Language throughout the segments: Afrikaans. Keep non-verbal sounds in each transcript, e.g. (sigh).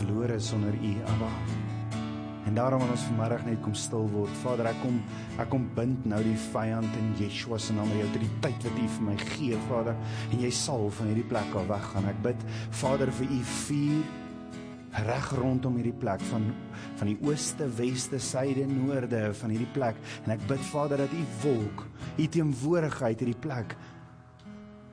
verlore sonder U, Abba. En daarom wil ons vanmiddag net kom stil word. Vader, ek kom ek kom bind nou die vyand in Yeshua se naam jou die tyd wat U vir my gee, Vader, en jy sal van hierdie plek af weggaan. Ek bid, Vader, vir U vuur reg rondom hierdie plek van van die ooste, weste, suide, noorde van hierdie plek en ek bid Vader dat u wolk, u teenwoordigheid hierdie plek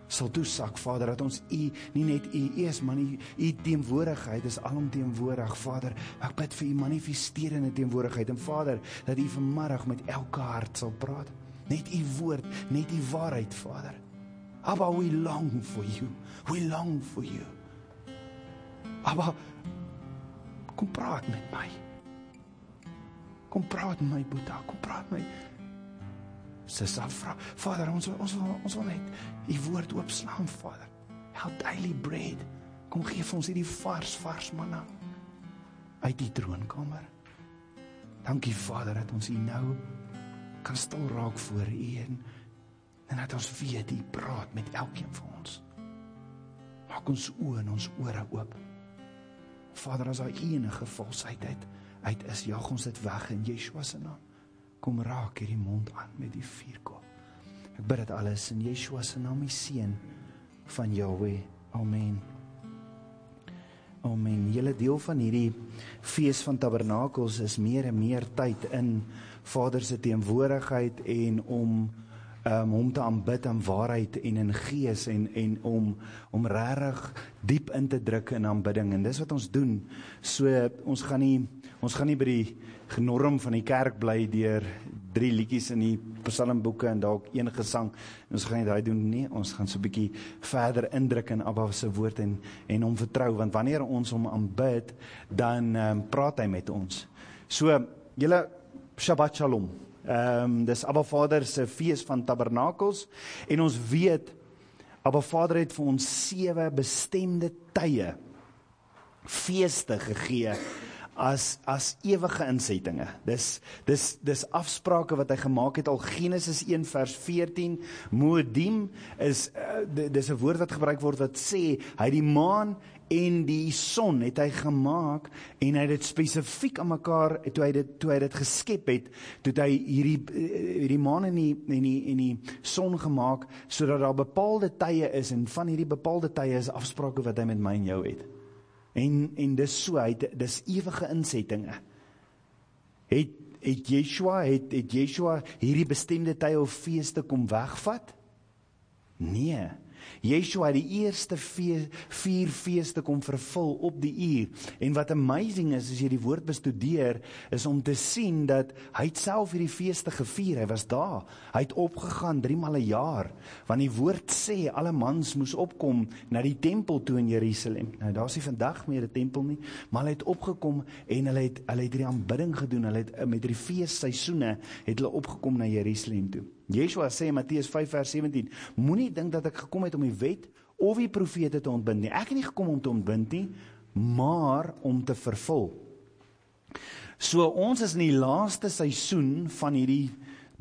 sal toesak Vader dat ons u nie net u eers maar nie u teenwoordigheid is alomteenwoordig Vader. Ek bid vir u manifesterende teenwoordigheid. En Vader dat u vanmiddag met elke hart sal praat. Net u woord net u waarheid Vader. Abba we long for you. We long for you. Abba kom praat met my. Kom praat met my Boeta. Kom praat met my. Sissa vra, Vader, ons ons ons wil net u woord oopslaan, Vader. Our daily bread. Kom gee vir ons hierdie vars vars manna uit die troonkamer. Dankie Vader dat ons u nou kan stil raak voor u en en dat ons weet u praat met elkeen van ons. Maak ons oë en ons ore oop. Vader, as daar enige valsheid uit uit is, jag ons dit weg in Yeshua se naam kom raak hierdie mond aan met die vuurkoel. Ek bid dit alles in Yeshua se naam, die seun van Jahweh. Amen. Amen. Julle deel van hierdie fees van tabernakels is meer en meer tyd in Vader se teenwoordigheid en om um, hom te aanbid in waarheid en in gees en en om om regtig diep in te druk in aanbidding en dis wat ons doen. So ons gaan nie ons gaan nie by die genorm van die kerk bly deur drie liedjies in die psalmboeke en dalk een gesang. Ons gaan nie daai doen nie. Ons gaan so 'n bietjie verder indruk in Abba se woord en en hom vertrou want wanneer ons hom aanbid, dan um, praat hy met ons. So julle Shabbat Shalom. Ehm um, dis Abba Vader se fees van tabernakels en ons weet Abba Vader het vir ons sewe bestemde tye feeste gegee as as ewige insettinge. Dis dis dis afsprake wat hy gemaak het al Genesis 1 vers 14. Moedim is uh, dis 'n woord wat gebruik word wat sê hy die maan en die son het hy gemaak en hy het dit spesifiek aan mekaar toe hy dit toe hy dit geskep het, toe hy hierdie eh, hierdie maan en die en die en die son gemaak sodat daar bepaalde tye is en van hierdie bepaalde tye is afsprake wat hy met my en jou het. En en dis so hy dis ewige insettinge. Het het Yeshua het het Yeshua hierdie bestemde tye of feeste kom wegvat? Nee. Yeshua het die eerste vier, vier feeste kom vervul op die uur. En wat amazing is as jy die woord bestudeer, is om te sien dat hy self hierdie feeste gevier. Hy was daar. Hy het opgegaan 3 maal 'n jaar. Want die woord sê alle mans moes opkom na die tempel toe in Jerusalem. Nou daar's nie vandag meer 'n tempel nie, maar hulle het opgekom en hulle het hulle het hierdie aanbidding gedoen. Hulle het met hierdie feesseisoene het hulle opgekom na Jerusalem toe. Yeshua sê in Matteus 5 vers 17: Moenie dink dat ek gekom het om die wet of die profete te ontbind nie. Ek het nie gekom om te ontbind nie, maar om te vervul. So ons is in die laaste seisoen van hierdie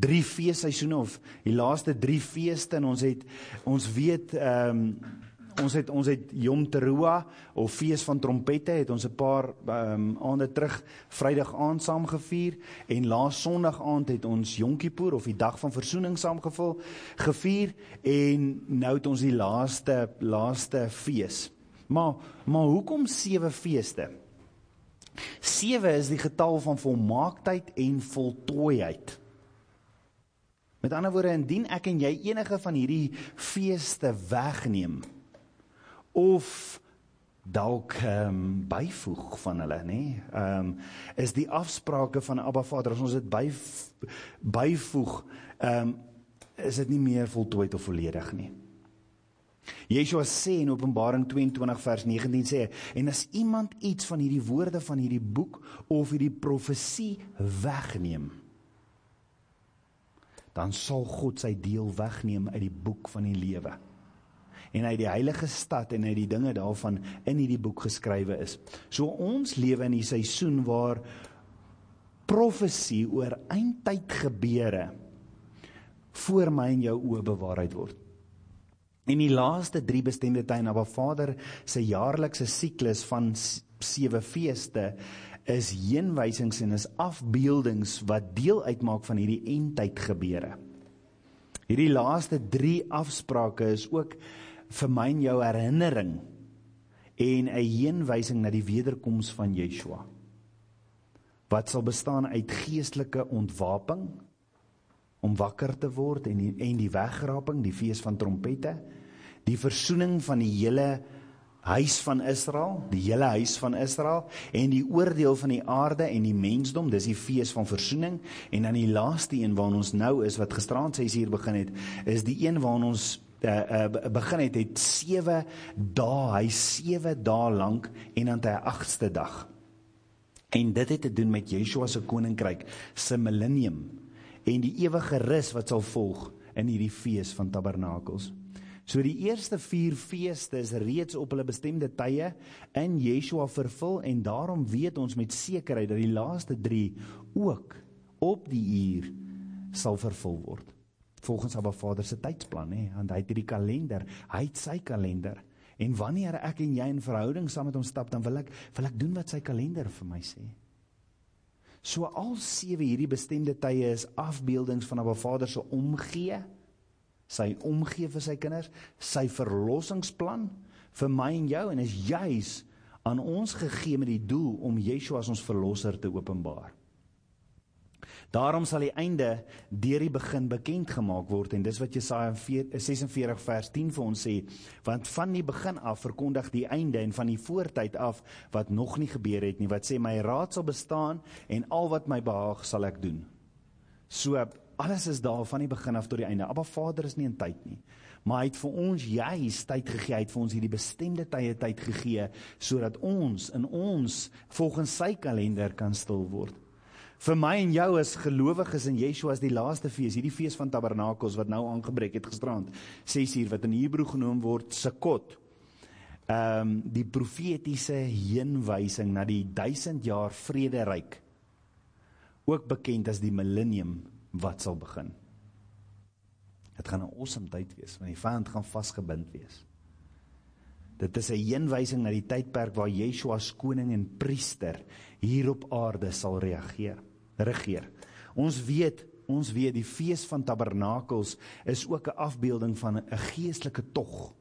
drie feesseisoene of die laaste drie feeste en ons het ons weet ehm um, Ons het ons het Yom Teruah of fees van trompette het ons 'n paar ehm um, aande terug Vrydag aand saam gevier en laas Sondag aand het ons Yom Kippur of die dag van verzoening saam gevul gevier en nou het ons die laaste laaste fees. Maar maar hoekom sewe feeste? Sewe is die getal van volmaaktheid en voltooiheid. Met ander woorde, indien ek en jy enige van hierdie feeste wegneem, of dalk ehm um, byvoeg van hulle nê? Ehm um, is die afsprake van Abba Vader as ons dit by byvoeg ehm um, is dit nie meer voltooi of volledig nie. Yeshua sê in Openbaring 22 vers 19 sê en as iemand iets van hierdie woorde van hierdie boek of hierdie profesie wegneem dan sal God sy deel wegneem uit die boek van die lewe en uit die heilige stad en uit die dinge daarvan in hierdie boek geskrywe is. So ons lewe in die seisoen waar profesie oor eindtyd gebeure voor my en jou oë bewaarheid word. In die laaste 3 bestemde tye na Vader se jaarlikse siklus van sewe feeste is heenwysings en is afbeeldings wat deel uitmaak van hierdie eindtyd gebeure. Hierdie laaste 3 afsprake is ook vir my en jou herinnering en 'n heenwysing na die wederkoms van Yeshua. Wat sal bestaan uit geestelike ontwapening om wakker te word en die, en die wegraping, die fees van trompette, die versoening van die hele huis van Israel, die hele huis van Israel en die oordeel van die aarde en die mensdom, dis die fees van versoening en dan die laaste een waar ons nou is wat gisteraand 6 uur begin het, is die een waar ons uh, uh, begin het het 7 dae, hy 7 dae lank en dan 'n 8ste dag. En dit het te doen met Yeshua se koninkryk se millennium en die ewige rus wat sal volg in hierdie fees van tabernakels. So die eerste 4 feeste is reeds op hulle bestemde tye in Yeshua vervul en daarom weet ons met sekerheid dat die laaste 3 ook op die uur sal vervul word. Volgens Abba Vader se tydsplan hè, want hy het hierdie kalender, hy het sy kalender. En wanneer ek en jy in verhouding saam met hom stap, dan wil ek wil ek doen wat sy kalender vir my sê. So al sewe hierdie bestemde tye is afbeeldings van Abba Vader se omgee sy omgee vir sy kinders, sy verlossingsplan vir my en jou en is juis aan ons gegee met die doel om Yeshua as ons verlosser te openbaar. Daarom sal die einde deur die begin bekend gemaak word en dis wat Jesaja 46 vers 10 vir ons sê, want van die begin af verkondig die einde en van die voortyd af wat nog nie gebeur het nie, wat sê my raad sal bestaan en al wat my behaag sal ek doen. So alles is daar van die begin af tot die einde. Abba Vader is nie in tyd nie. Maar hy het vir ons juis tyd gegee, hy het vir ons hierdie bestemde tye tyd gegee sodat ons in ons volgens sy kalender kan stil word. Vir my en jou as gelowiges in Yeshua is die laaste fees, hierdie fees van Tabernakels wat nou aangebreek het gisterand, 6 uur wat in Hebreë genoem word Sukkot. Ehm um, die profetiese heenwysing na die 1000 jaar vrederyk ook bekend as die millennium wat sal begin. Dit gaan 'n awesome tyd wees, want die vyand gaan vasgebind wees. Dit is 'n heenwysing na die tydperk waar Yeshua as koning en priester hier op aarde sal reageer, regeer. Ons weet, ons weet die fees van tabernakels is ook 'n afbeelding van 'n geestelike tog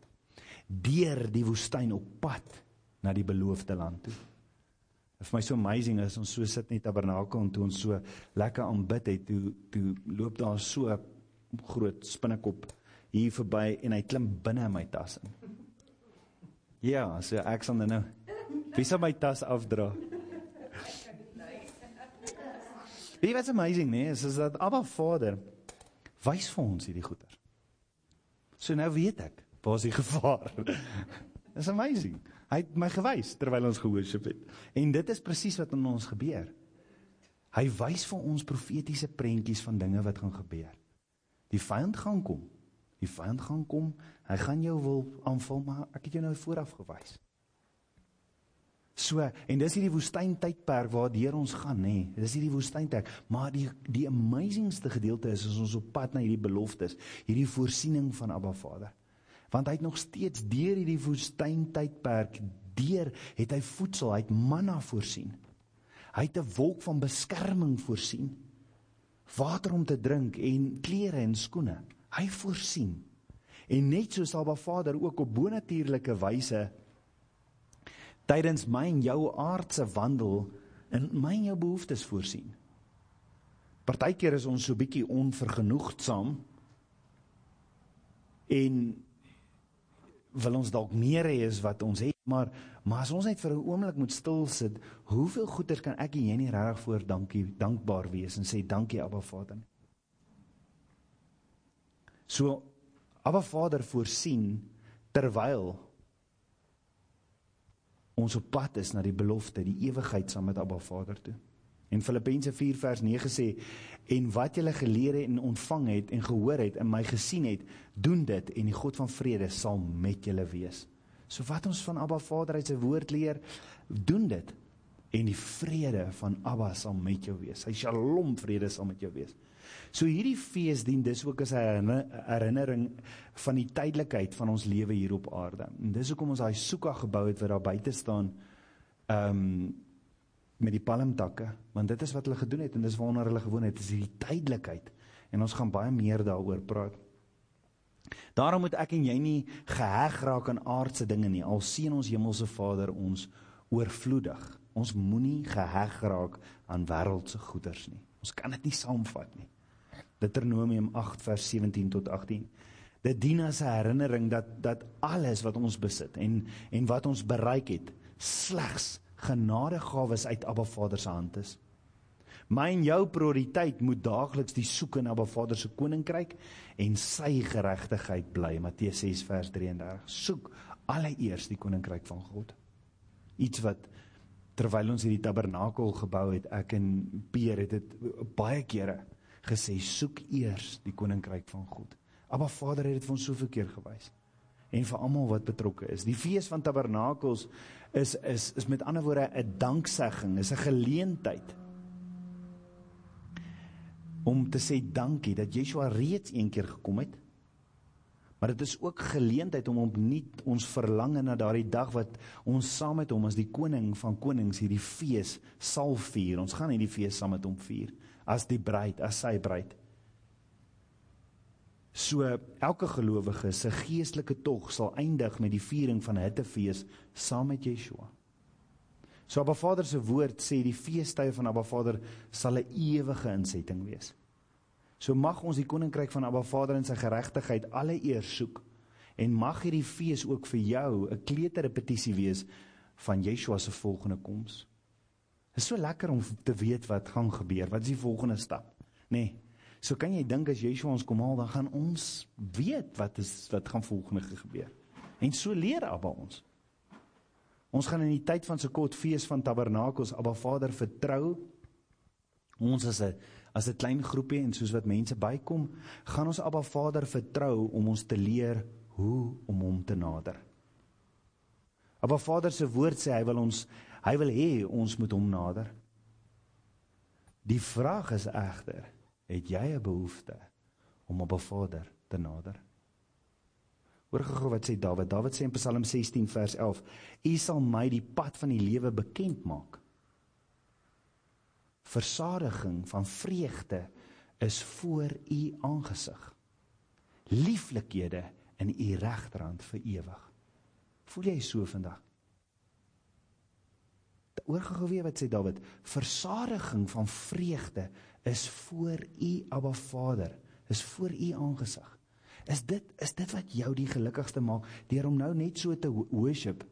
deur die woestyn op pad na die beloofde land toe. Dit vir my so amazing is ons so sit net tabernakel en toe ons so lekker aanbid het, toe toe loop daar so groot spinnekop hier verby en hy klim binne in my tas in. Ja, so ek sal nou Wie sal my tas afdra? Wie wat's amazing nee, is, is dat Abba Vader wys vir ons hierdie goeie. So nou weet ek, waar is die (laughs) gevaar? It's amazing. Hy het my gewys terwyl ons gehoorship het. En dit is presies wat in ons gebeur. Hy wys vir ons profetiese prentjies van dinge wat gaan gebeur. Die vyand gaan kom. Die vyand gaan kom. Hy gaan jou wil aanval, maar ek het jou nou vooraf gewys. So, en dis hierdie woestyntydperk waardeur ons gaan, nê. Nee, dis hierdie woestyntyd, maar die die amazingste gedeelte is as ons op pad na hierdie beloftes, hierdie voorsiening van Abba Vader want hy het nog steeds deur hierdie woestyntydperk deur het hy voedsel, hy het manna voorsien. Hy het 'n wolk van beskerming voorsien. Water om te drink en klere en skoene. Hy voorsien. En net soos Abba Vader ook op bonatuurlike wyse tydens my en jou aardse wandel in my en jou behoeftes voorsien. Partykeer is ons so bietjie onvergenoegdsaam en wil ons dalk meer hê as wat ons het, maar maar as ons net vir 'n oomblik moet stil sit, hoeveel goeder kan ek en jy nie regtig voor dankie dankbaar wees en sê dankie Abba Vader. So Abba Vader voorsien terwyl ons op pad is na die belofte, die ewigheid saam met Abba Vader toe. En Filippense 4 vers 9 sê en wat julle geleer het en ontvang het en gehoor het en my gesien het, doen dit en die God van vrede sal met julle wees. So wat ons van Abba Vader uit sy woord leer, doen dit en die vrede van Abba sal met jou wees. Hy Shalom vrede sal met jou wees. So hierdie fees dien dis ook as 'n herinnering van die tydelikheid van ons lewe hier op aarde. En dis hoekom ons daai soeka gebou het wat daar buite staan ehm um, met die palmtakke, want dit is wat hulle gedoen het en dis waarna hulle gewoon het, is hierdie tydelikheid. En ons gaan baie meer daaroor praat. Daarom moet ek en jy nie geheg raak aan aardse dinge nie. Al seën ons hemelse Vader ons oorvloedig. Ons moenie geheg raak aan wêreldse goederes nie. Ons kan dit nie saamvat nie. Deuteronomium 8 vers 17 tot 18. Dit dien as 'n herinnering dat dat alles wat ons besit en en wat ons bereik het slegs genadegawes uit Abba Vader se hand is. My en jou prioriteit moet daagliks die soek na Abba Vader se koninkryk en sy geregtigheid bly. Matteus 6 vers 33. Soek alleeers die koninkryk van God. Iets wat terwyl ons hierdie tabernakel gebou het, ek en Peer het dit baie kere gesê, soek eers die koninkryk van God. Abba Vader het dit vir ons soveel keer gewys en vir almal wat betrokke is. Die fees van tabernakels is is is met ander woorde 'n danksegging, is 'n geleentheid om te sê dankie dat Yeshua reeds een keer gekom het. Maar dit is ook geleentheid om opnuut ons verlange na daardie dag wat ons saam met hom as die koning van konings hierdie fees sal vier. Ons gaan hierdie fees saam met hom vier as die bruid, as sy bruid. So elke gelowige se geestelike tog sal eindig met die viering van hittefees saam met Yeshua. So Abba Vader se woord sê die feestydde van Abba Vader sal 'n ewige insetting wees. So mag ons die koninkryk van Abba Vader en sy geregtigheid alle eer soek en mag hierdie fees ook vir jou 'n kleuterrepetisie wees van Yeshua se volgende koms. Dit is so lekker om te weet wat gaan gebeur. Wat is die volgende stap? Nê. Nee, So kan jy dink as Yeshua ons kom haal, dan gaan ons weet wat is wat gaan volgende gebeur. En so leer Abba ons. Ons gaan in die tyd van Sukkot fees van Tabernakels Abba Vader vertrou. Ons as 'n as 'n klein groepie en soos wat mense bykom, gaan ons Abba Vader vertrou om ons te leer hoe om hom te nader. Abba Vader se woord sê hy wil ons hy wil hê ons moet hom nader. Die vraag is egter het jy 'n behoefte om op 'n Vader te nader. Hoor gou wat sê Dawid. Dawid sê in Psalm 16 vers 11: U sal my die pad van die lewe bekend maak. Versadiging van vreugde is voor u aangesig. Lieflikhede in u regterhand vir ewig. Voel jy so vandag? Gou weer wat sê Dawid: Versadiging van vreugde is voor u Abba Vader, is voor u aangesig. Is dit is dit wat jou die gelukkigste maak deur om nou net so te worship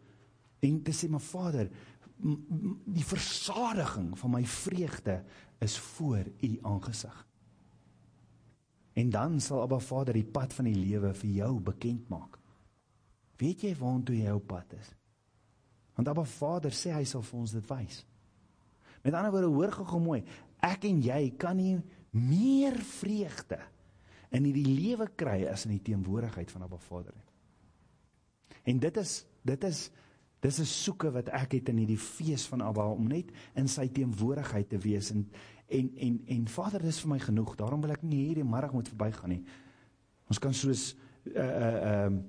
en te sê my Vader, die versadiging van my vreugde is voor u aangesig. En dan sal Abba Vader die pad van die lewe vir jou bekend maak. Weet jy waartoe jy op pad is? Want Abba Vader sê hy sal vir ons dit wys. Met ander woorde, hoor gou mooi, ek en jy kan nie meer vreugde in hierdie lewe kry as in die teenwoordigheid van Abba Vader nie. En dit is dit is dis 'n soeke wat ek het in hierdie fees van Abba om net in sy teenwoordigheid te wees en en en en Vader dis vir my genoeg. Daarom wil ek nie hierdie middag moet verbygaan nie. Ons kan soos uh uh um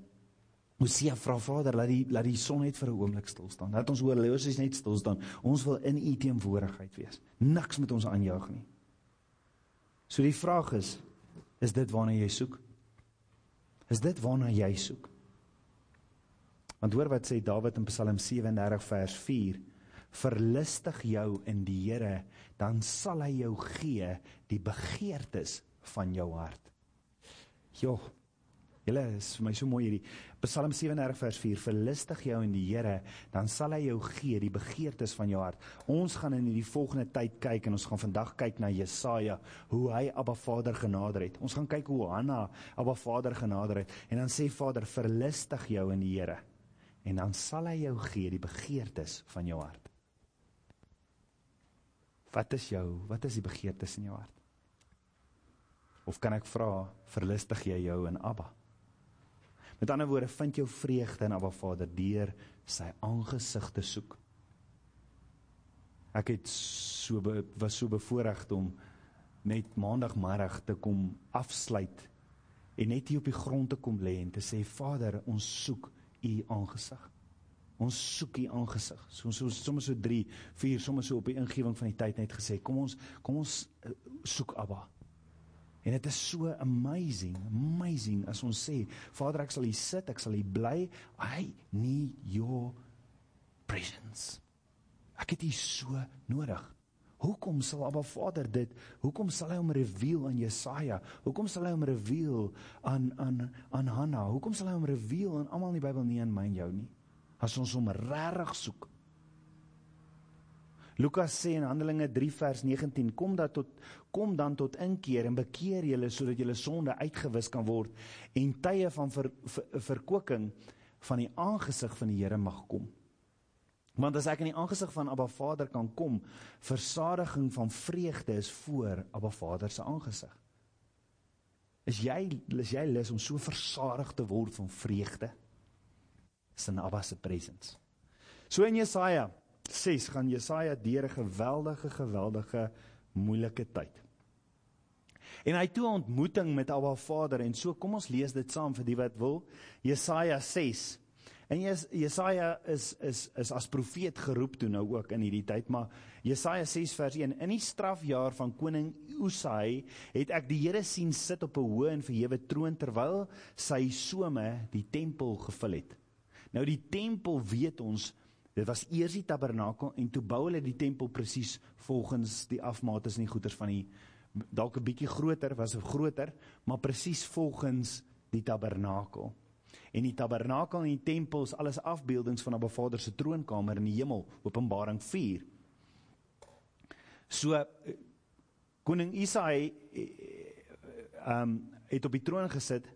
Mosia vra Vader laat die laat die son net vir 'n oomblik stil staan. Laat ons horloges net stil staan. Ons wil in U teenwoordigheid wees. Niks met ons aanjaag nie. So die vraag is, is dit waarna jy soek? Is dit waarna jy soek? Want hoor wat sê Dawid in Psalm 37 vers 4: Verlustig jou in die Here, dan sal hy jou gee die begeertes van jou hart. Joh, Julle is vir my so mooi hierdie Psalm 37 vers 4 verlustig jou in die Here dan sal hy jou gee die begeertes van jou hart. Ons gaan in hierdie volgende tyd kyk en ons gaan vandag kyk na Jesaja hoe hy Abba Vader genader het. Ons gaan kyk hoe Hanna Abba Vader genader het en dan sê Vader verlustig jou in die Here en dan sal hy jou gee die begeertes van jou hart. Wat is jou wat is die begeertes in jou hart? Of kan ek vra verlustig jy jou in Abba? Met ander woorde, vind jou vreugde in Abba Vader deur sy aangesig te soek. Ek het so be, was so bevoorreg om net maandagmiddag te kom afsluit en net hier op die grond te kom lê en te sê Vader, ons soek u aangesig. Ons soek U aangesig. So ons so, sommer so 3, 4 sommer so op die ingewing van die tyd net gesê, kom ons kom ons uh, soek Abba. En dit is so amazing, amazing as ons sê, Vader, ek sal hier sit, ek sal hier bly. I need your presence. Ek het U so nodig. Hoekom sal Abba Vader dit? Hoekom sal hy hom reveal aan Jesaja? Hoekom sal hy hom reveal aan aan aan Hanna? Hoekom sal hy hom reveal aan almal in die Bybel nie aan my en jou nie? As ons hom regtig soek. Lukas sê in Handelinge 3 vers 19: Kom dan tot kom dan tot inkeer en bekeer julle sodat julle sonde uitgewis kan word en tye van ver, ver, verkoeking van die aangesig van die Here mag kom. Want as ek in die aangesig van Abba Vader kan kom, versadiging van vreugde is voor Abba Vader se aangesig. Is jy is jy lus om so versadig te word van vreugde? Is in Abba se presence. So in Jesaja 6 gaan Jesaja deur 'n geweldige geweldige moeilike tyd. En hy toe 'n ontmoeting met Abba Vader en so kom ons lees dit saam vir die wat wil. Jesaja 6 En Jes, Jesaja is is is as profeet geroep toe nou ook in hierdie tyd, maar Jesaja 6 vers 1: In die strafjaar van koning Usai het ek die Here sien sit op 'n hoë en verhewe troon terwyl sy some die tempel gevul het. Nou die tempel weet ons dit was eers die tabernakel en toe bou hulle die tempel presies volgens die afmate en die goeders van die dalk 'n bietjie groter was groter, maar presies volgens die tabernakel. En die tabernakel en die tempel is alles afbeeldings van 'n Vader se troonkamer in die hemel, Openbaring 4. So koning Isaai ehm um, het op die troon gesit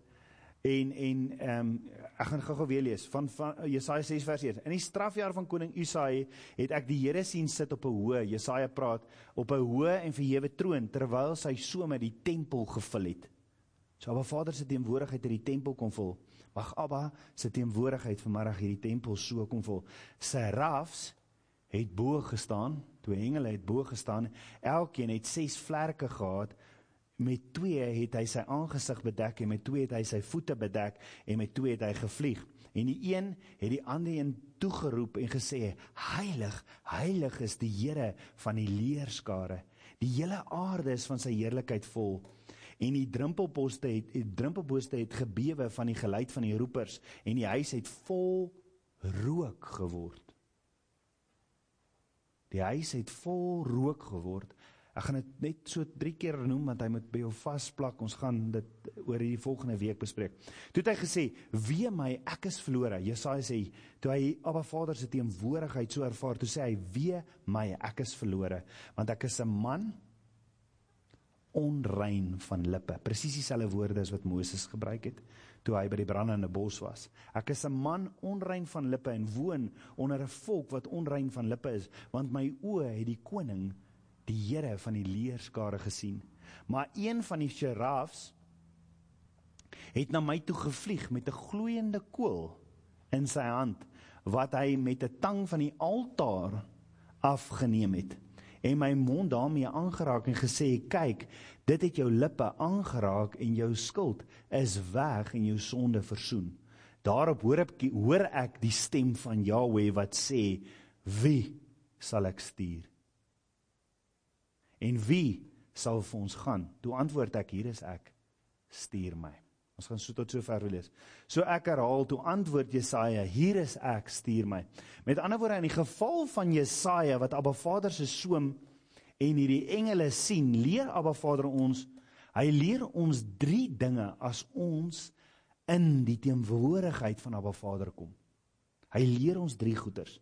en en ehm um, ek gaan gou-gou weer lees van, van Jesaja 6 vers 1. In die strafjaar van koning Isaai het ek die Here sien sit op 'n hoë, Jesaja praat, op 'n hoë en verhewe troon terwyl sy so met die tempel gevul het. So Abba Vader se teenwoordigheid in die tempel kom vul. Mag Abba se teenwoordigheid vanmiddag hierdie tempel so kom vul. Serafs het bo gestaan, twee engele het bo gestaan. Elkeen het ses vlerke gehad. Met twee het hy sy aangesig bedek en met twee het hy sy voete bedek en met twee het hy gevlieg. En die een het die ander een toegeroep en gesê: "Heilig, heilig is die Here van die leerskare. Die hele aarde is van sy heerlikheid vol." en die drempelposte het die drempelposte het gebewe van die geluid van die roepers en die huis het vol rook geword. Die huis het vol rook geword. Ek gaan dit net so 3 keer noem want hy moet by jou vasplak. Ons gaan dit oor hierdie volgende week bespreek. Toe het hy gesê: "Wee my, ek is verlore." Jesaja sê toe hy Abba Vader se teenwoordigheid so ervaar, toe sê hy: "Wee my, ek is verlore, want ek is 'n man onrein van lippe. Presies dieselfde woorde as wat Moses gebruik het toe hy by die brandende bos was. Ek is 'n man onrein van lippe en woon onder 'n volk wat onrein van lippe is, want my oë het die koning, die Here van die leerskare gesien. Maar een van die serafs het na my toe gevlieg met 'n gloeiende kool in sy hand wat hy met 'n tang van die altaar afgeneem het. En my mond daarmee aangeraak en gesê kyk dit het jou lippe aangeraak en jou skuld is weg en jou sonde versoen. Daarop hoor ek hoor ek die stem van Jahweh wat sê wie sal ek stuur en wie sal vir ons gaan toe antwoord ek hier is ek stuur my Ons gaan so tot sover lees. So ek herhaal toe antwoord Jesaja, hier is ek, stuur my. Met ander woorde in die geval van Jesaja wat Abba Vader se soom en hierdie engele sien, leer Abba Vader ons, hy leer ons 3 dinge as ons in die teenwoordigheid van Abba Vader kom. Hy leer ons 3 goeters.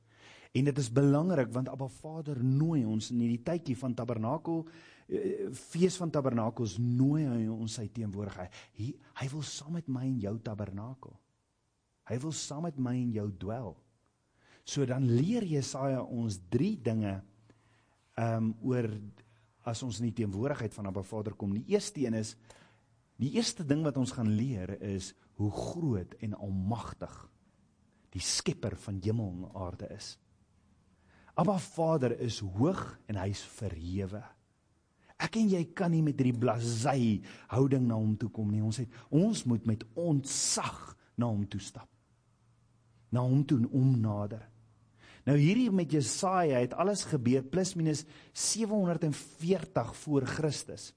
En dit is belangrik want Abba Vader nooi ons in hierdie tydjie van Tabernakel Eh, fees van tabernakels nooi hy ons sy teenwoordigheid. Hy hy wil saam met my in jou tabernakel. Hy wil saam met my in jou dwel. So dan leer Jesaja ons 3 dinge ehm um, oor as ons in die teenwoordigheid van 'n Vader kom. Die eerste een is die eerste ding wat ons gaan leer is hoe groot en almagtig die skepper van hemel en aarde is. Abba Vader is hoog en hy's verhewe. Ek en jy kan nie met hierdie blasey houding na hom toe kom nie. Ons het ons moet met ontzag na hom toe stap. Na hom toe om nader. Nou hierdie met Jesaja het alles gebeur plus minus 740 voor Christus.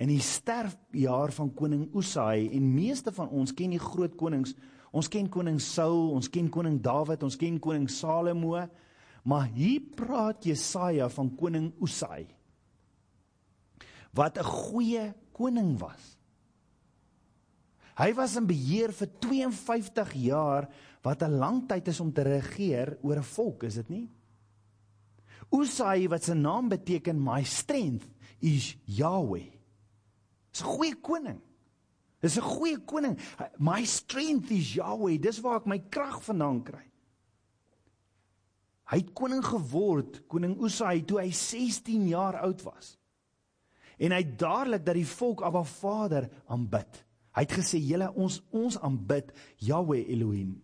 In die sterfjaar van koning Usai en meeste van ons ken die groot konings. Ons ken koning Saul, ons ken koning Dawid, ons ken koning Salomo, maar hier praat Jesaja van koning Usai wat 'n goeie koning was. Hy was in beheer vir 52 jaar wat 'n lang tyd is om te regeer oor 'n volk, is dit nie? Usai wat se naam beteken my strength is Yahweh. Dis 'n goeie koning. Dis 'n goeie koning. My strength is Yahweh. Dis waar ek my krag vandaan kry. Hy het koning geword, koning Usai toe hy 16 jaar oud was. En hy het dadelik dat die volk Abba Vader aanbid. Hy het gesê julle ons ons aanbid Yahweh Elohim.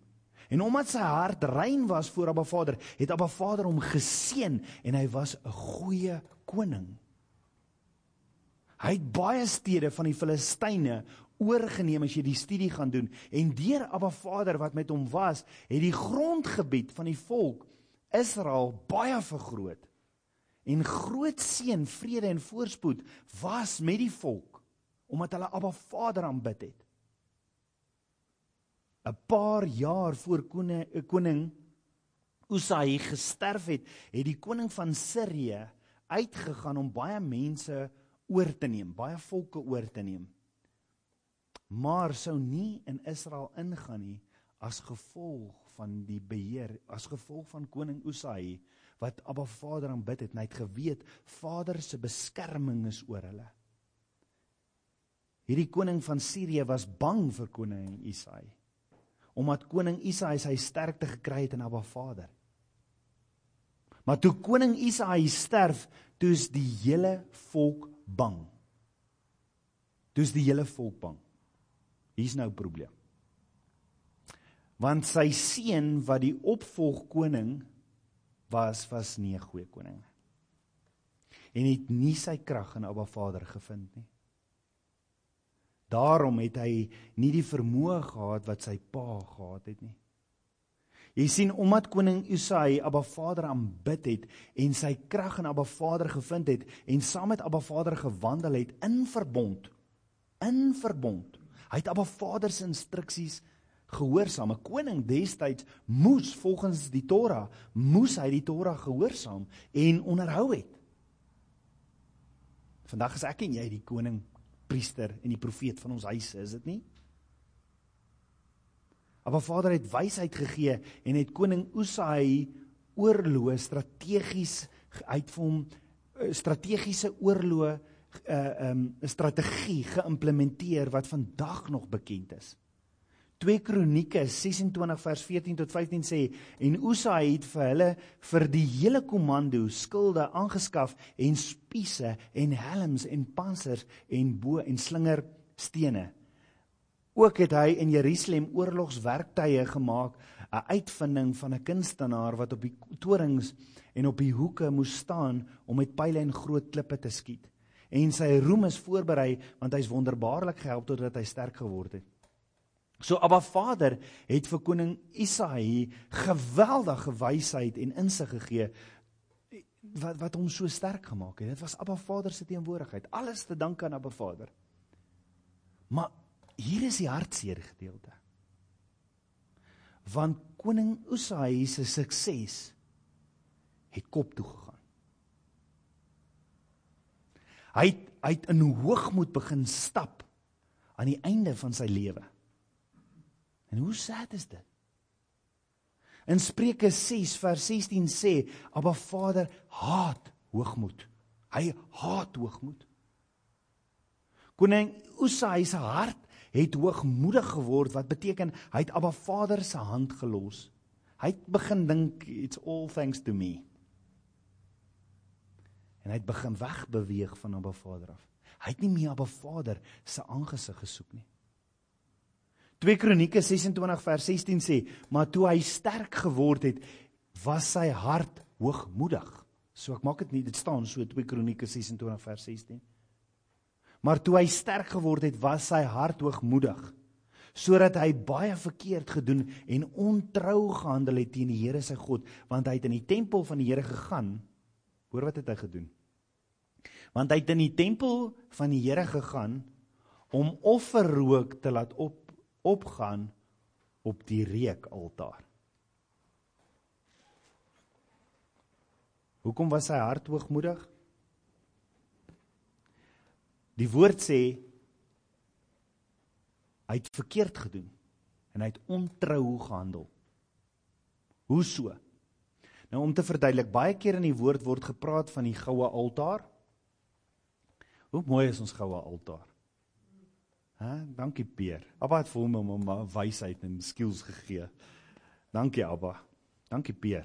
En omdat sy hart rein was voor Abba Vader, het Abba Vader hom geseën en hy was 'n goeie koning. Hy het baie stede van die Filistyne oorgeneem as jy die studie gaan doen en deur Abba Vader wat met hom was, het die grondgebied van die volk Israel baie vergroot. En groot seën, vrede en voorspoed was met die volk omdat hulle Abba Vader aanbid het. 'n Paar jaar voor koning koning Usai gesterf het, het die koning van Sirië uitgegaan om baie mense oor te neem, baie volke oor te neem. Maar sou nie in Israel ingaan nie as gevolg van die beheer, as gevolg van koning Usai wat Abba Vader aanbid het en hy het geweet Vader se beskerming is oor hulle. Hierdie koning van Sirië was bang vir koning Isaai. Omdat koning Isaai sy sterkte gekry het in Abba Vader. Maar toe koning Isaai sterf, toe is die hele volk bang. Toe is die hele volk bang. Hier's nou 'n probleem. Want sy seun wat die opvolg koning was, was nie 'n goeie koning nie. En het nie sy krag in Abba Vader gevind nie. Daarom het hy nie die vermoë gehad wat sy pa gehad het nie. Jy sien omdat koning Usai Abba Vader aanbid het en sy krag in Abba Vader gevind het en saam met Abba Vader gewandel het in verbond in verbond. Hy het Abba Vader se instruksies gehoorsaam. 'n Koning destyds moes volgens die Torah moes hy die Torah gehoorsaam en onderhou het. Vandag is ek en jy die koning priester en die profeet van ons huise, is dit nie? Maar Vader het wysheid gegee en het koning Usai oorloë strategies uit vir hom eh, strategiese oorloë 'n uh, eh, um, strategie geïmplementeer wat vandag nog bekend is. 2 Kronieke 26 vers 14 tot 15 sê en Usa het vir hulle vir die hele komando skilde aangeskaf en spiese en helms en pansers en bo en slingerstene. Ook het hy in Jerusalem oorlogswerktuie gemaak, 'n uitvinding van 'n kunstenaar wat op die torings en op die hoeke moes staan om met pile en groot klippe te skiet. En sy roem is voorberei want hy's wonderbaarlik gehelp totdat hy sterk geword het. So Abba Vader het vir koning Isaïe geweldige wysheid en insig gegee wat wat hom so sterk gemaak het. Dit was Abba Vader se teenwoordigheid. Alles te danke aan Abba Vader. Maar hier is die hartseer gedeelte. Want koning Usaïe se sukses het kop toe gegaan. Hy het, hy het in hoogmoed begin stap aan die einde van sy lewe. En hoe sad is dit? In Spreuke 6 vers 16 sê: "Abba Vader haat hoogmoed. Hy haat hoogmoed." Koning Usai se hart het hoogmoedig geword wat beteken hy het Abba Vader se hand gelos. Hy het begin dink it's all thanks to me. En hy het begin wegbeweeg van Abba Vader af. Hy het nie meer Abba Vader se aangesig gesoek nie. 2 Kronieke 26 vers 16 sê, maar toe hy sterk geword het, was sy hart hoogmoedig. So ek maak dit nie, dit staan so 2 Kronieke 26 vers 16. Maar toe hy sterk geword het, was sy hart hoogmoedig. sodat hy baie verkeerd gedoen en ontrou gehandel het teen die Here sy God, want hy het in die tempel van die Here gegaan. Hoor wat het hy gedoen? Want hy het in die tempel van die Here gegaan om offerrook te laat op opgaan op die reukaltaar. Hoekom was sy hart hoogmoedig? Die woord sê hy het verkeerd gedoen en hy het ontrou gehandel. Hoe so? Nou om te verduidelik, baie keer in die woord word gepraat van die goue altaar. Hoe mooi is ons goue altaar? Hæ, dankie Peer. Abba het vir hom om wysheid en skills gegee. Dankie Abba. Dankie Peer.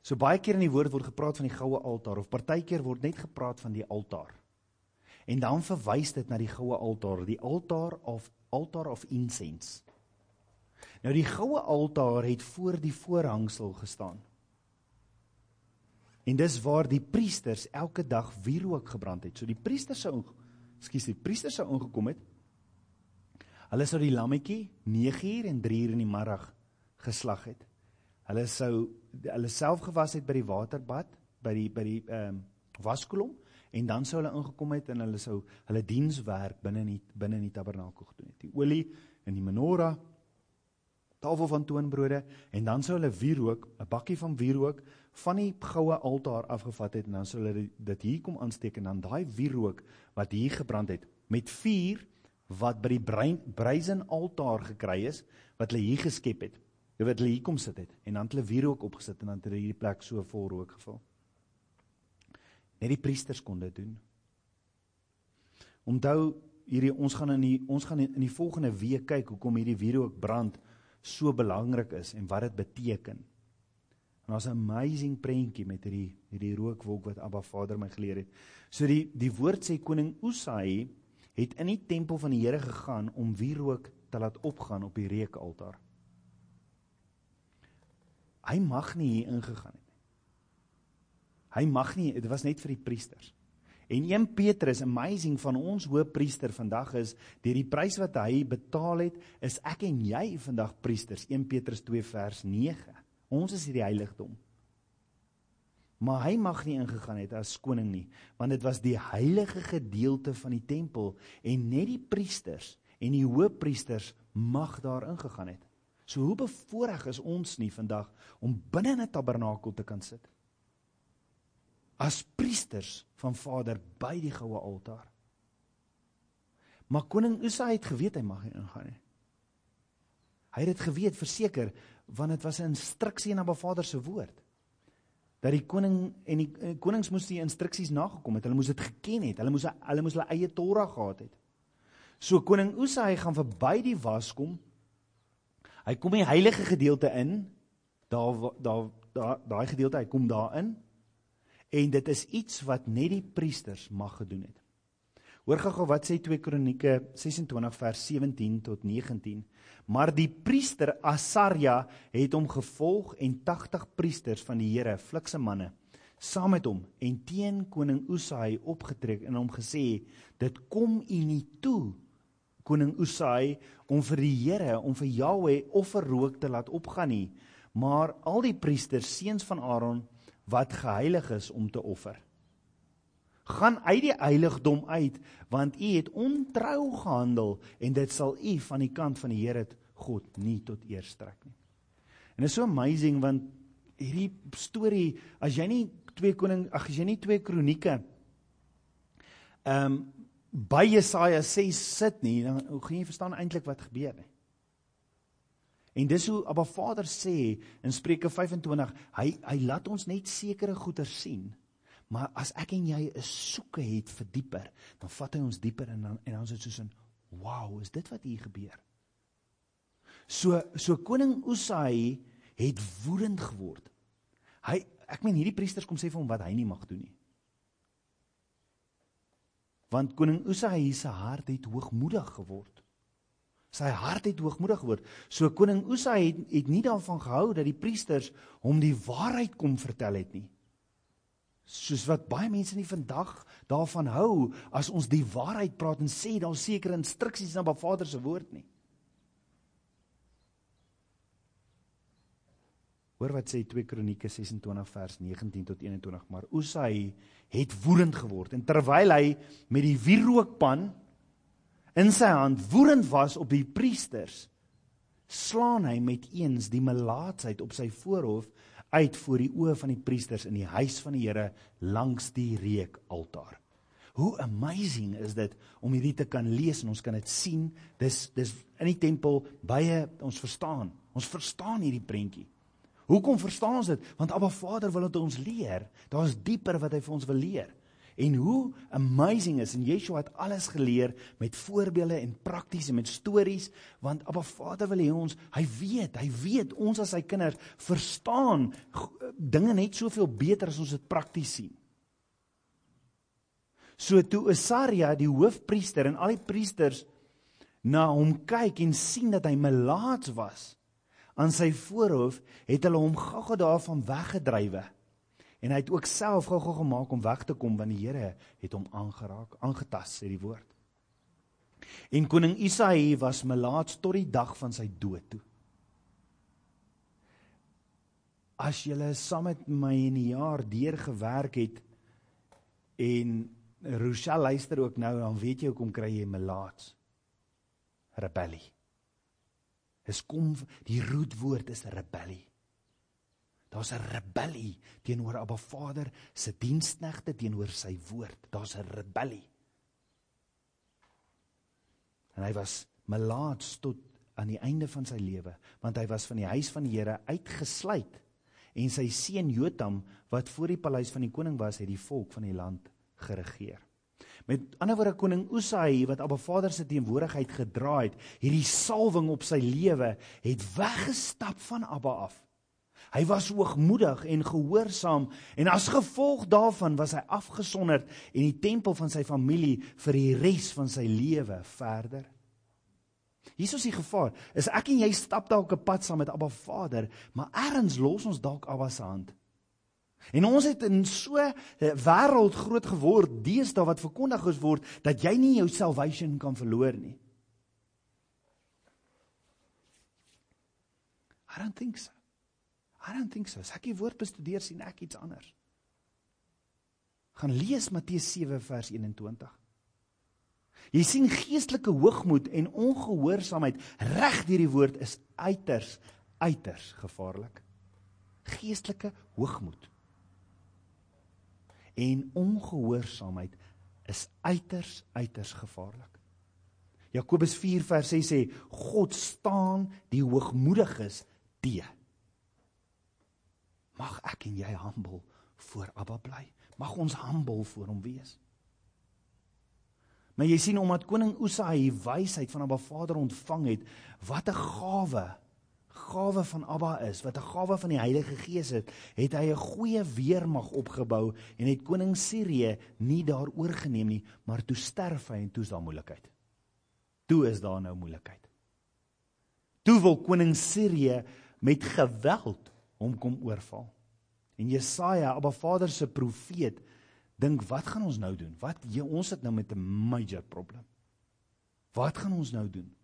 So baie keer in die woord word gepraat van die goue altaar of partykeer word net gepraat van die altaar. En dan verwys dit na die goue altaar, die altaar of altar of incense. Nou die goue altaar het voor die voorhangsel gestaan. En dis waar die priesters elke dag wierook gebrand het. So die priesters sou ekskuus, die priesters sou ingekom het. Hulle sou die lammetjie 9uur en 3uur in die middag geslag het. Hulle sou hulle self gewas het by die waterbad, by die by die ehm um, waskolom en dan sou hulle ingekom het en hulle sou hulle dienswerk binne in die binne in die tabernakel gedoen het. Die olie in die menorah tafel van toonbrode en dan sou hulle wierook, 'n bakkie van wierook van die goue altaar afgevat het en dan sou hulle dit hier kom aansteek en dan daai wierook wat hier gebrand het met vuur wat by die brazen altaar gekry is wat hulle hier geskep het. Dit wat hulle hier kom sit het en dan het hulle wierook opgesit en dan het hulle hierdie plek so vol rook gevul. Net die priesters kon dit doen. Onthou hierdie ons gaan in die ons gaan in die volgende week kyk hoekom hierdie wierook brand so belangrik is en wat dit beteken. En daar's 'n amazing prentjie met hierdie hierdie rookwolk wat Abba Vader my geleer het. So die die woord sê koning Usai het in die tempel van die Here gegaan om wierook te laat opgaan op die reukaltaar. Hy mag nie hier ingegaan het. Hy mag nie, dit was net vir die priesters. En 1 Petrus amazing van ons hoëpriester vandag is deur die prys wat hy betaal het, is ek en jy vandag priesters. 1 Petrus 2 vers 9. Ons is hierdie heiligdom. Maar hy mag nie ingegaan het as koning nie, want dit was die heilige gedeelte van die tempel en net die priesters en die hoëpriesters mag daar ingegaan het. So hoe bevoorreg is ons nie vandag om binne 'n tabernakel te kan sit? as priesters van Vader by die goue altaar. Maar koning Usa het geweet hy mag nie ingaan nie. Hy het dit geweet verseker want dit was 'n instruksie na Ba Vader se woord. Dat die koning en die, die konings moes die instruksies nagekom het. Hulle moes dit geken het. Hulle moes hulle moes hulle eie Torah gehad het. So koning Usa hy gaan verby die was kom. Hy kom die heilige gedeelte in. Daar daar daai gedeelte hy kom daarin en dit is iets wat net die priesters mag gedoen het. Hoor gou-gou wat sê 2 Kronieke 26 vers 17 tot 19. Maar die priester Asaria het hom gevolg en 80 priesters van die Here, flikse manne, saam met hom en teen koning Usai opgetrek en hom gesê: "Dit kom u nie toe, koning Usai, om vir die Here, om vir Jahweh offerrook te laat opgaan nie, maar al die priesters seuns van Aaron wat geheilig is om te offer. Gaan uit die heiligdom uit want u het ontrou gehandel en dit sal u van die kant van die Here God nie tot eer strek nie. En dit is so amazing want hierdie storie as jy nie twee koning ag as jy nie twee kronieke ehm um, by Jesaja 6 sit nie dan hoe gaan jy verstaan eintlik wat gebeur nie. En dis hoe Abba Vader sê in Spreuke 25, hy hy laat ons net sekere goeder sien. Maar as ek en jy 'n soeke het vir dieper, dan vat hy ons dieper en dan en dan is dit soos 'n wow, is dit wat hier gebeur? So so koning Usai het woedend geword. Hy ek meen hierdie priesters kom sê vir hom wat hy nie mag doen nie. Want koning Usai se hart het hoogmoedig geword. Sy hart het hoogmoedig geword. So koning Usa het het nie daarvan gehou dat die priesters hom die waarheid kom vertel het nie soos wat baie mense nie vandag daarvan hou as ons die waarheid praat en sê daar sekere instruksies in Baba Vader se woord nie. Hoor wat sê 2 Kronieke 26 vers 19 tot 21, maar Usai het woedend geword en terwyl hy met die wierookpan in sy hand woedend was op die priesters, slaan hy met eens die melaatsheid op sy voorhof uit voor die oë van die priesters in die huis van die Here langs die reukaltaar. Hoe amazing is dit om hierdie te kan lees en ons kan dit sien. Dis dis in die tempel baie ons verstaan. Ons verstaan hierdie prentjie. Hoekom verstaan ons dit? Want Abba Vader wil dit ons leer. Daar's dieper wat hy vir ons wil leer. En hoe amazing is en Yeshua het alles geleer met voorbeelde en prakties en met stories want Abba Vader wil hê ons hy weet hy weet ons as sy kinders verstaan dinge net soveel beter as ons dit prakties sien. So toe Asaria die hoofpriester en al die priesters na hom kyk en sien dat hy melaats was aan sy voorhoof het hulle hom gou-gou daarvan weggedrywe En hy het ook self gou-gou gemaak om weg te kom want die Here het hom aangeraak, aangetas sê die woord. En koning Isaïe was melaats tot die dag van sy dood toe. As jy saam met my in die jaar deur gewerk het en Rochelle luister ook nou dan weet jy hoekom kry jy melaats? Rebellie. Es kom die roetwoord is rebellie. Daar's 'n rebellie teenoor Abba Vader se diensknegte teenoor sy woord. Daar's 'n rebellie. En hy was melaats tot aan die einde van sy lewe, want hy was van die huis van die Here uitgesluit. En sy seun Jotam wat voor die paleis van die koning was, het die volk van die land geregeer. Met ander woorde koning Usai wat Abba Vader se teenwoordigheid gedra het, hierdie salwing op sy lewe het weggestap van Abba af Hy was hoogmoedig en gehoorsaam en as gevolg daarvan was hy afgesonderd en die tempel van sy familie vir die res van sy lewe verder. Hier is die gevaar. Is ek en jy stap dalk 'n pad saam met Abba Vader, maar eers los ons dalk Abba se hand. En ons het in so 'n wêreld groot geword, deesdae wat verkondig word dat jy nie jou salvation kan verloor nie. I don't think so. I don't think so. As ek die woord bestudeer, sien ek iets anders. Gaan lees Matteus 7 vers 21. Jy sien geestelike hoogmoed en ongehoorsaamheid reg deur die woord is uiters uiters gevaarlik. Geestelike hoogmoed en ongehoorsaamheid is uiters uiters gevaarlik. Jakobus 4 vers 6 sê God staan die hoogmoediges teë. Mag ek en jy humble voor Abba bly. Mag ons humble voor hom wees. Maar jy sien omdat koning Usa hy wysheid van Abba Vader ontvang het, wat 'n gawe gawe van Abba is, wat 'n gawe van die Heilige Gees het, het hy 'n goeie weermag opgebou en het koning Sirië nie daaroor geneem nie, maar toe sterf hy en toe is daar moeilikheid. Toe is daar nou moeilikheid. Toe wil koning Sirië met geweld hom kom oorval. En Jesaja, Abba Vader se profeet, dink wat gaan ons nou doen? Wat jy, ons het nou met 'n major probleem. Wat gaan ons nou doen?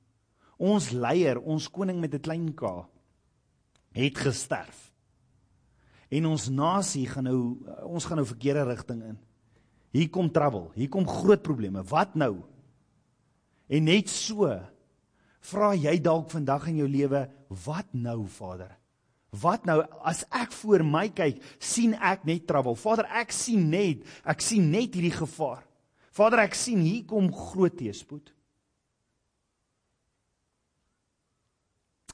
Ons leier, ons koning met 'n klein k het gesterf. En ons nasie gaan nou ons gaan nou verkeerde rigting in. Hier kom trouble, hier kom groot probleme. Wat nou? En net so vra jy dalk vandag in jou lewe, wat nou, Vader? Wat nou as ek voor my kyk, sien ek net trouble. Vader, ek sien net, ek sien net hierdie gevaar. Vader, ek sien hier kom groot teëspoed.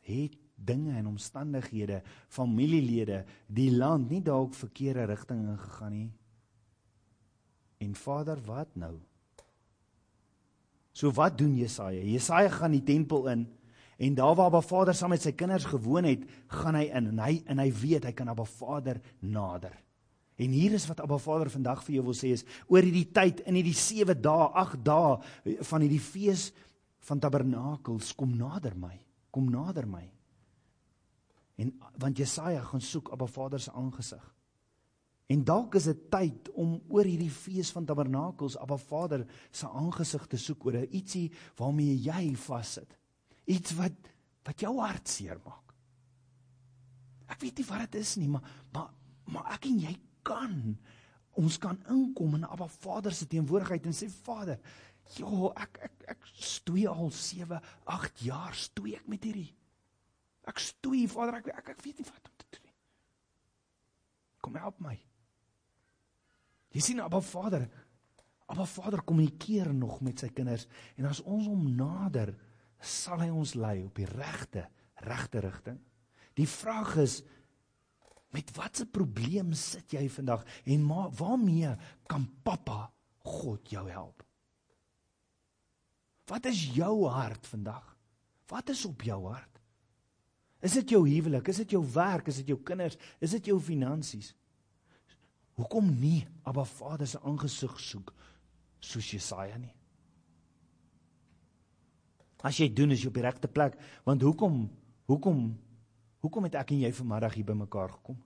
Het dinge en omstandighede, familielede, die land nie dalk verkeerde rigting ingegaan nie. En Vader, wat nou? So wat doen Jesaja? Jesaja gaan die tempel in En daar waar Abba Vader saam met sy kinders gewoon het, gaan hy in en hy en hy weet hy kan Abba Vader nader. En hier is wat Abba Vader vandag vir jou wil sê is oor hierdie tyd in hierdie 7 dae, 8 dae van hierdie fees van tabernakels kom nader my. Kom nader my. En want Jesaja gaan soek Abba Vader se aangesig. En dalk is dit tyd om oor hierdie fees van tabernakels Abba Vader se aangesig te soek oor ietsie waarmee jy vassit iets wat wat jou hart seer maak. ek weet nie wat dit is nie, maar maar maar ek en jy kan ons kan inkom in Abba Vader se teenwoordigheid en sê Vader, ja, ek ek ek stoei al 7, 8 jaar stoei ek met hierdie. Ek stoei, Vader, ek ek, ek weet nie wat om te doen nie. Kom help my. Jy sien Abba Vader, Abba Vader kommunikeer nog met sy kinders en as ons hom nader, sal hy ons lei op die regte regte rigting. Die vraag is met watse probleem sit jy vandag en ma, waarmee kan pappa God jou help? Wat is jou hart vandag? Wat is op jou hart? Is dit jou huwelik? Is dit jou werk? Is dit jou kinders? Is dit jou finansies? Hoekom nie Abba Vader se aangesig soek soos Jesaja nie? As jy doen is jy op die regte plek, want hoekom hoekom hoekom het ek en jy vanmiddag hier bymekaar gekom?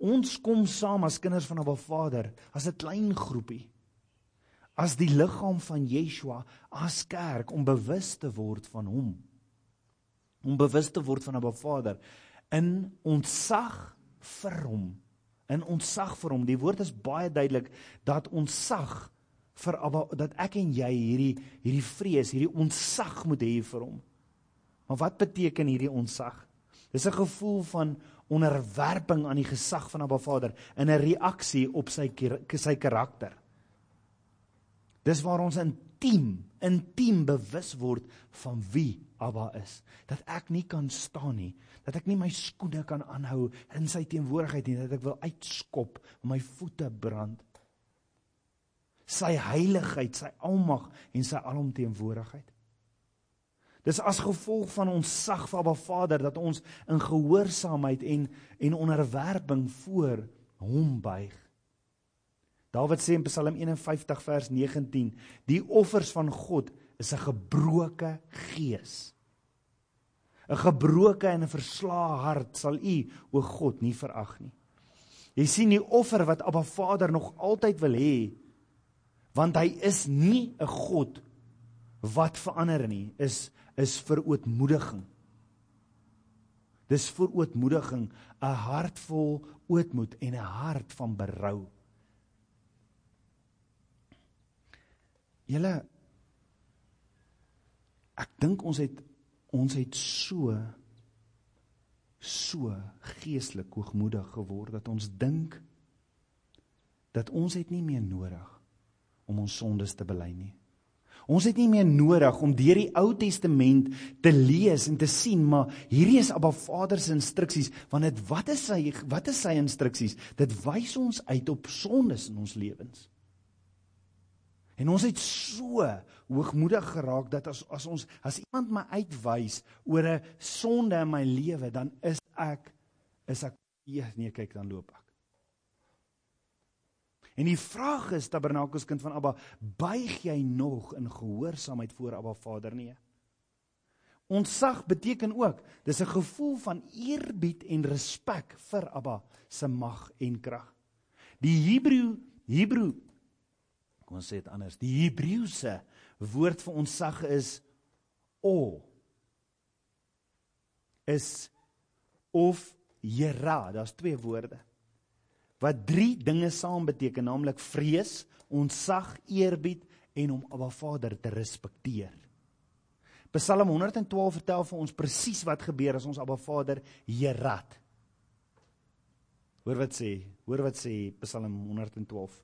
Ons kom saam as kinders van Abba Vader, as 'n klein groepie. As die liggaam van Yeshua, as kerk om bewus te word van hom. Om bewus te word van Abba Vader in ontsag vir hom in ontsag vir hom. Die woord is baie duidelik dat ontsag vir Abba dat ek en jy hierdie hierdie vrees, hierdie ontsag moet hê vir hom. Maar wat beteken hierdie ontsag? Dis 'n gevoel van onderwerping aan die gesag van Abba Vader in 'n reaksie op sy sy karakter. Dis waar ons intiem, intiem bewus word van wie Abba is. Dat ek nie kan staan nie, dat ek nie my skoene kan aanhou in sy teenwoordigheid nie, dat ek wil uitskop, my voete brand. Sy heiligheid, sy almag en sy alomteenwoordigheid. Dis as gevolg van ons sag vir Abba Vader dat ons in gehoorsaamheid en en onderwerping voor hom buig. Dawid sê in Psalm 51 vers 19: Die offers van God is 'n gebroke gees. 'n Gebroke en 'n verslae hart sal u o God nie verag nie. Jy sien die offer wat Abba Vader nog altyd wil hê, want hy is nie 'n God wat verander nie, is is vir ootmoediging. Dis vir ootmoediging, 'n hart vol ootmoed en 'n hart van berou. Julle ek dink ons het ons het so so geestelik hoogmoedig geword dat ons dink dat ons het nie meer nodig om ons sondes te bely nie. Ons het nie meer nodig om deur die Ou Testament te lees en te sien maar hierdie is Abba Vader se instruksies want dit wat is sy wat is sy instruksies? Dit wys ons uit op sondes in ons lewens. En ons het so hoogmoedig geraak dat as as ons as iemand my uitwys oor 'n sonde in my lewe, dan is ek is ek nee, kyk dan loop ek. En die vraag is Tabernakels kind van Abba, buig jy nog in gehoorsaamheid voor Abba Vader nie? Ontsag beteken ook dis 'n gevoel van eerbied en respek vir Abba se mag en krag. Die Hebreë Hebreë kom ons sê dit anders. Die Hebreëse woord vir ontsag is o is of jera, daar's twee woorde. Wat drie dinge saam beteken, naamlik vrees, ontsag, eerbied en om Abba Vader te respekteer. Psalm 112 vertel vir ons presies wat gebeur as ons Abba Vader jerat. Hoor wat sê, hoor wat sê Psalm 112.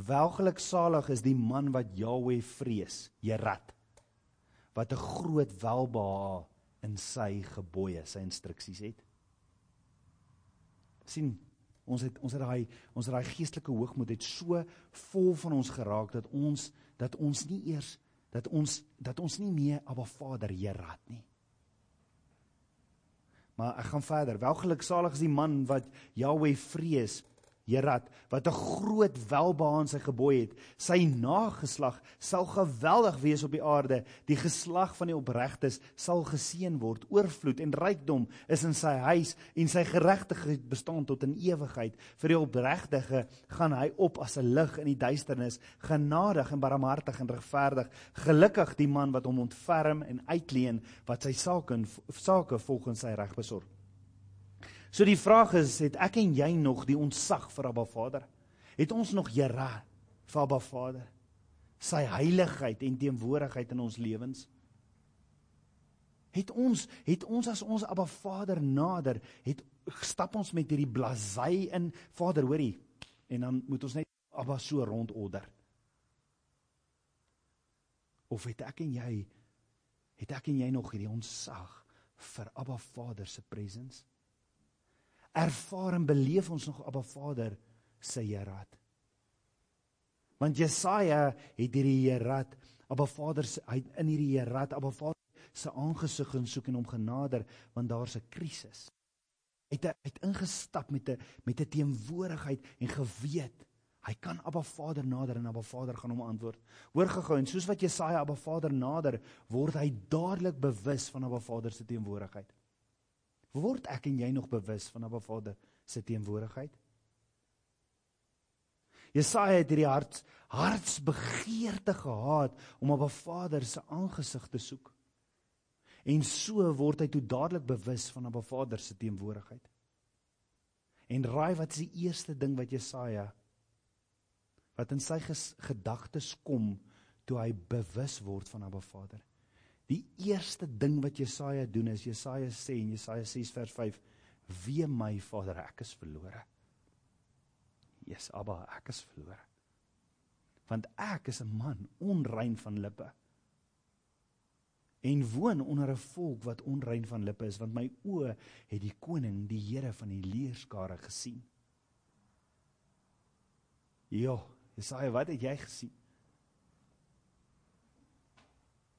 Welgeluk salig is die man wat Jahweh vrees, Jerat. Wat 'n groot welbehae in sy gebooie, sy instruksies het. sien, ons het ons het daai ons het daai geestelike hoogmoed het so vol van ons geraak dat ons dat ons nie eers dat ons dat ons nie meer Abba Vader Jerat nie. Maar ek gaan verder. Welgeluk salig is die man wat Jahweh vrees, Herat wat 'n groot welbehaag in sy gebooi het. Sy nageslag sal geweldig wees op die aarde. Die geslag van die opregtes sal geseën word. Oorvloed en rykdom is in sy huis en sy geregtigheid bestaan tot in ewigheid. Vir die opregtige gaan hy op as 'n lig in die duisternis, genadig en barmhartig en regverdig. Gelukkig die man wat hom ontferm en uitleen wat sy sake sake volgens sy reg besorg. So die vraag is, het ek en jy nog die ontsag vir Abba Vader? Het ons nog Here vir Abba Vader? Sy heiligheid en teenwoordigheid in ons lewens? Het ons het ons as ons Abba Vader nader, het stap ons met hierdie blasey in Vader, hoorie. En dan moet ons net Abba so rondorder. Of het ek en jy het ek en jy nog hierdie onsag vir Abba Vader se presence? Ervaar en beleef ons nog Abba Vader se Heerad? Want Jesaja het hierdie Heerad, Abba Vader se in hierdie Heerad, Abba Vader se aangesig en soek en hom genader want daar's 'n krisis. Hy het uit ingestap met 'n met 'n teenwoordigheid en geweet hy kan Abba Vader nader en Abba Vader gaan hom antwoord. Hoor gehou en soos wat Jesaja Abba Vader nader, word hy dadelik bewus van Abba Vader se teenwoordigheid. Word ek en jy nog bewus van Abba Vader se teenwoordigheid? Jesaja het hierdie hart hartsbegeerte gehad om Abba Vader se aangesig te soek. En so word hy toe dadelik bewus van Abba Vader se teenwoordigheid. En raai wat is die eerste ding wat Jesaja wat in sy gedagtes kom toe hy bewus word van Abba Vader? Die eerste ding wat Jesaja doen is Jesaja sê in Jesaja 6 vers 5: "Wee my Vader, ek is verlore." Jesus, Abba, ek is verlore. Want ek is 'n man onrein van lippe en woon onder 'n volk wat onrein van lippe is want my oë het die koning die Here van die leerskare gesien. Ja, Jesaja, wat het jy gesien?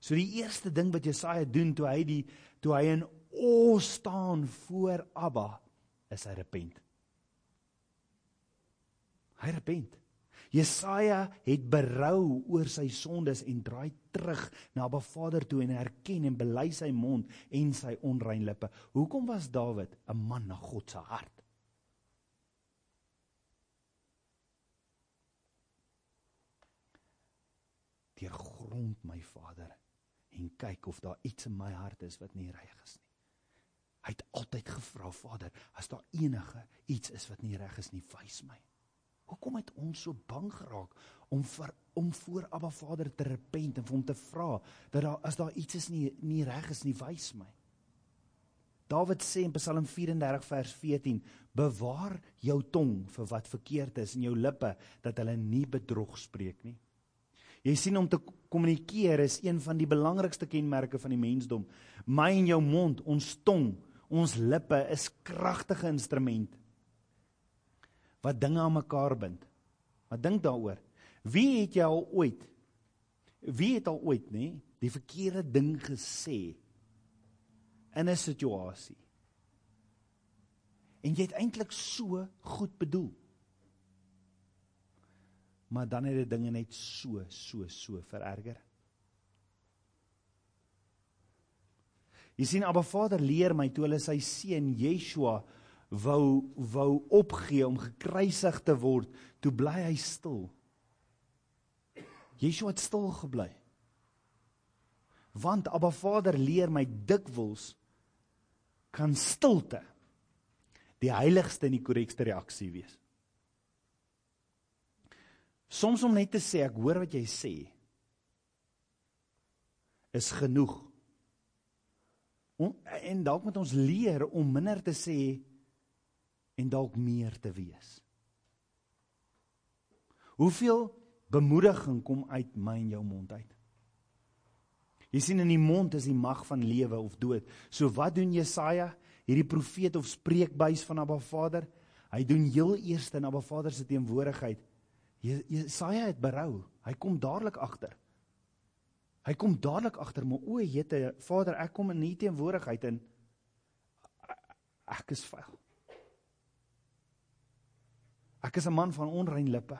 So die eerste ding wat Jesaja doen toe hy die toe hy in o staan voor Abba is hy repent. Hy repent. Jesaja het berou oor sy sondes en draai terug na Abba Vader toe en erken en bely sy mond en sy onrein lippe. Hoekom was Dawid 'n man na God se hart? Deur grond my Vader en kyk of daar iets in my hart is wat nie reg is nie. Hy het altyd gevra Vader, as daar enige iets is wat nie reg is nie, wys my. Hoekom het ons so bang geraak om vir om voor Abba Vader te repent en vir hom te vra dat daar as daar iets is nie nie reg is nie, wys my. Dawid sê in Psalm 34 vers 14: Bewaar jou tong vir wat verkeerd is en jou lippe dat hulle nie bedrog spreek nie. Jy sien om te kommunikeer is een van die belangrikste kenmerke van die mensdom. My en jou mond, ons tong, ons lippe is kragtige instrumente wat dinge aan mekaar bind. Maar dink daaroor. Wie het jy al ooit wie het al ooit nê die verkeerde ding gesê in 'n situasie? En jy het eintlik so goed bedoel. Maar dan het dit dinge net so so so vererger. Jy sien Abba Vader leer my toe hulle sy seun Yeshua wou wou opgee om gekruisig te word, toe bly hy stil. Yeshua het stil gebly. Want Abba Vader leer my dikwels kan stilte die heiligste en die korrekste reaksie wees. Soms om net te sê ek hoor wat jy sê is genoeg. En dalk moet ons leer om minder te sê en dalk meer te wees. Hoeveel bemoediging kom uit my en jou mond uit? Jy sien in die mond is die mag van lewe of dood. So wat doen Jesaja, hierdie profeet of spreekbuis van Abba Vader? Hy doen heel eers in Abba Vader se teenwoordigheid. Jesaja het berou. Hy kom dadelik agter. Hy kom dadelik agter, maar o, jete, Vader, ek kom in u teenwoordigheid en ek is vuil. Ek is 'n man van onrein lippe.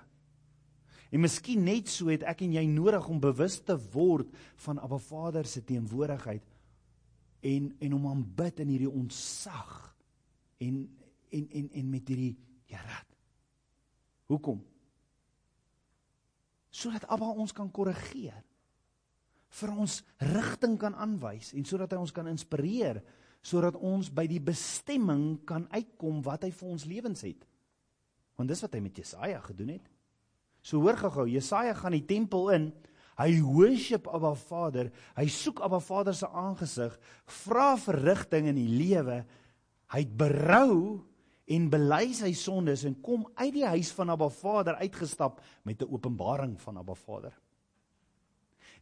En miskien net so het ek en jy nodig om bewus te word van Abba Vader se teenwoordigheid en en om aanbid in hierdie ontsag en en en en met hierdie Here. Hoekom? Sodat Abba ons kan korrigeer. Vir ons rigting kan aanwys en sodat hy ons kan inspireer sodat ons by die bestemming kan uitkom wat hy vir ons lewens het. Want dis wat hy met Jesaja gedoen het. So hoor gou-gou, Jesaja gaan die tempel in. Hy worship Abba Vader. Hy soek Abba Vader se aangesig, vra verrigting in die lewe. Hy het berou en bely sy sondes en kom uit die huis van Abba Vader uitgestap met 'n openbaring van Abba Vader.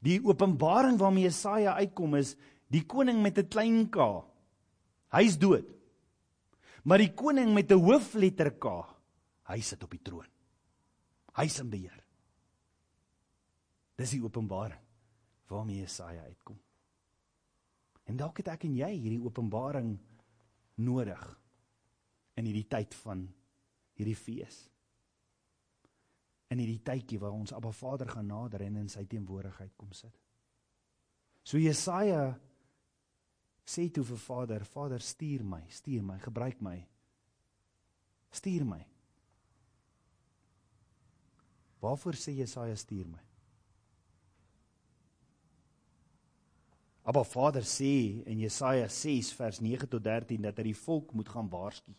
Die openbaring waarmee Jesaja uitkom is die koning met 'n klein k. Hy's dood. Maar die koning met 'n hoofletter K, hy sit op die troon. Hy's in beheer. Dis die openbaring waarmee Jesaja uitkom. En dalk het ek en jy hierdie openbaring nodig in hierdie tyd van hierdie fees. In hierdie tydjie waar ons Abba Vader gaan nader en in sy teenwoordigheid kom sit. So Jesaja sê toe vir Vader, Vader stuur my, stuur my, gebruik my. Stuur my. Waarvoor sê Jesaja stuur my? Abba Vader sê in Jesaja 6 vers 9 tot 13 dat hy die volk moet gaan waarsku.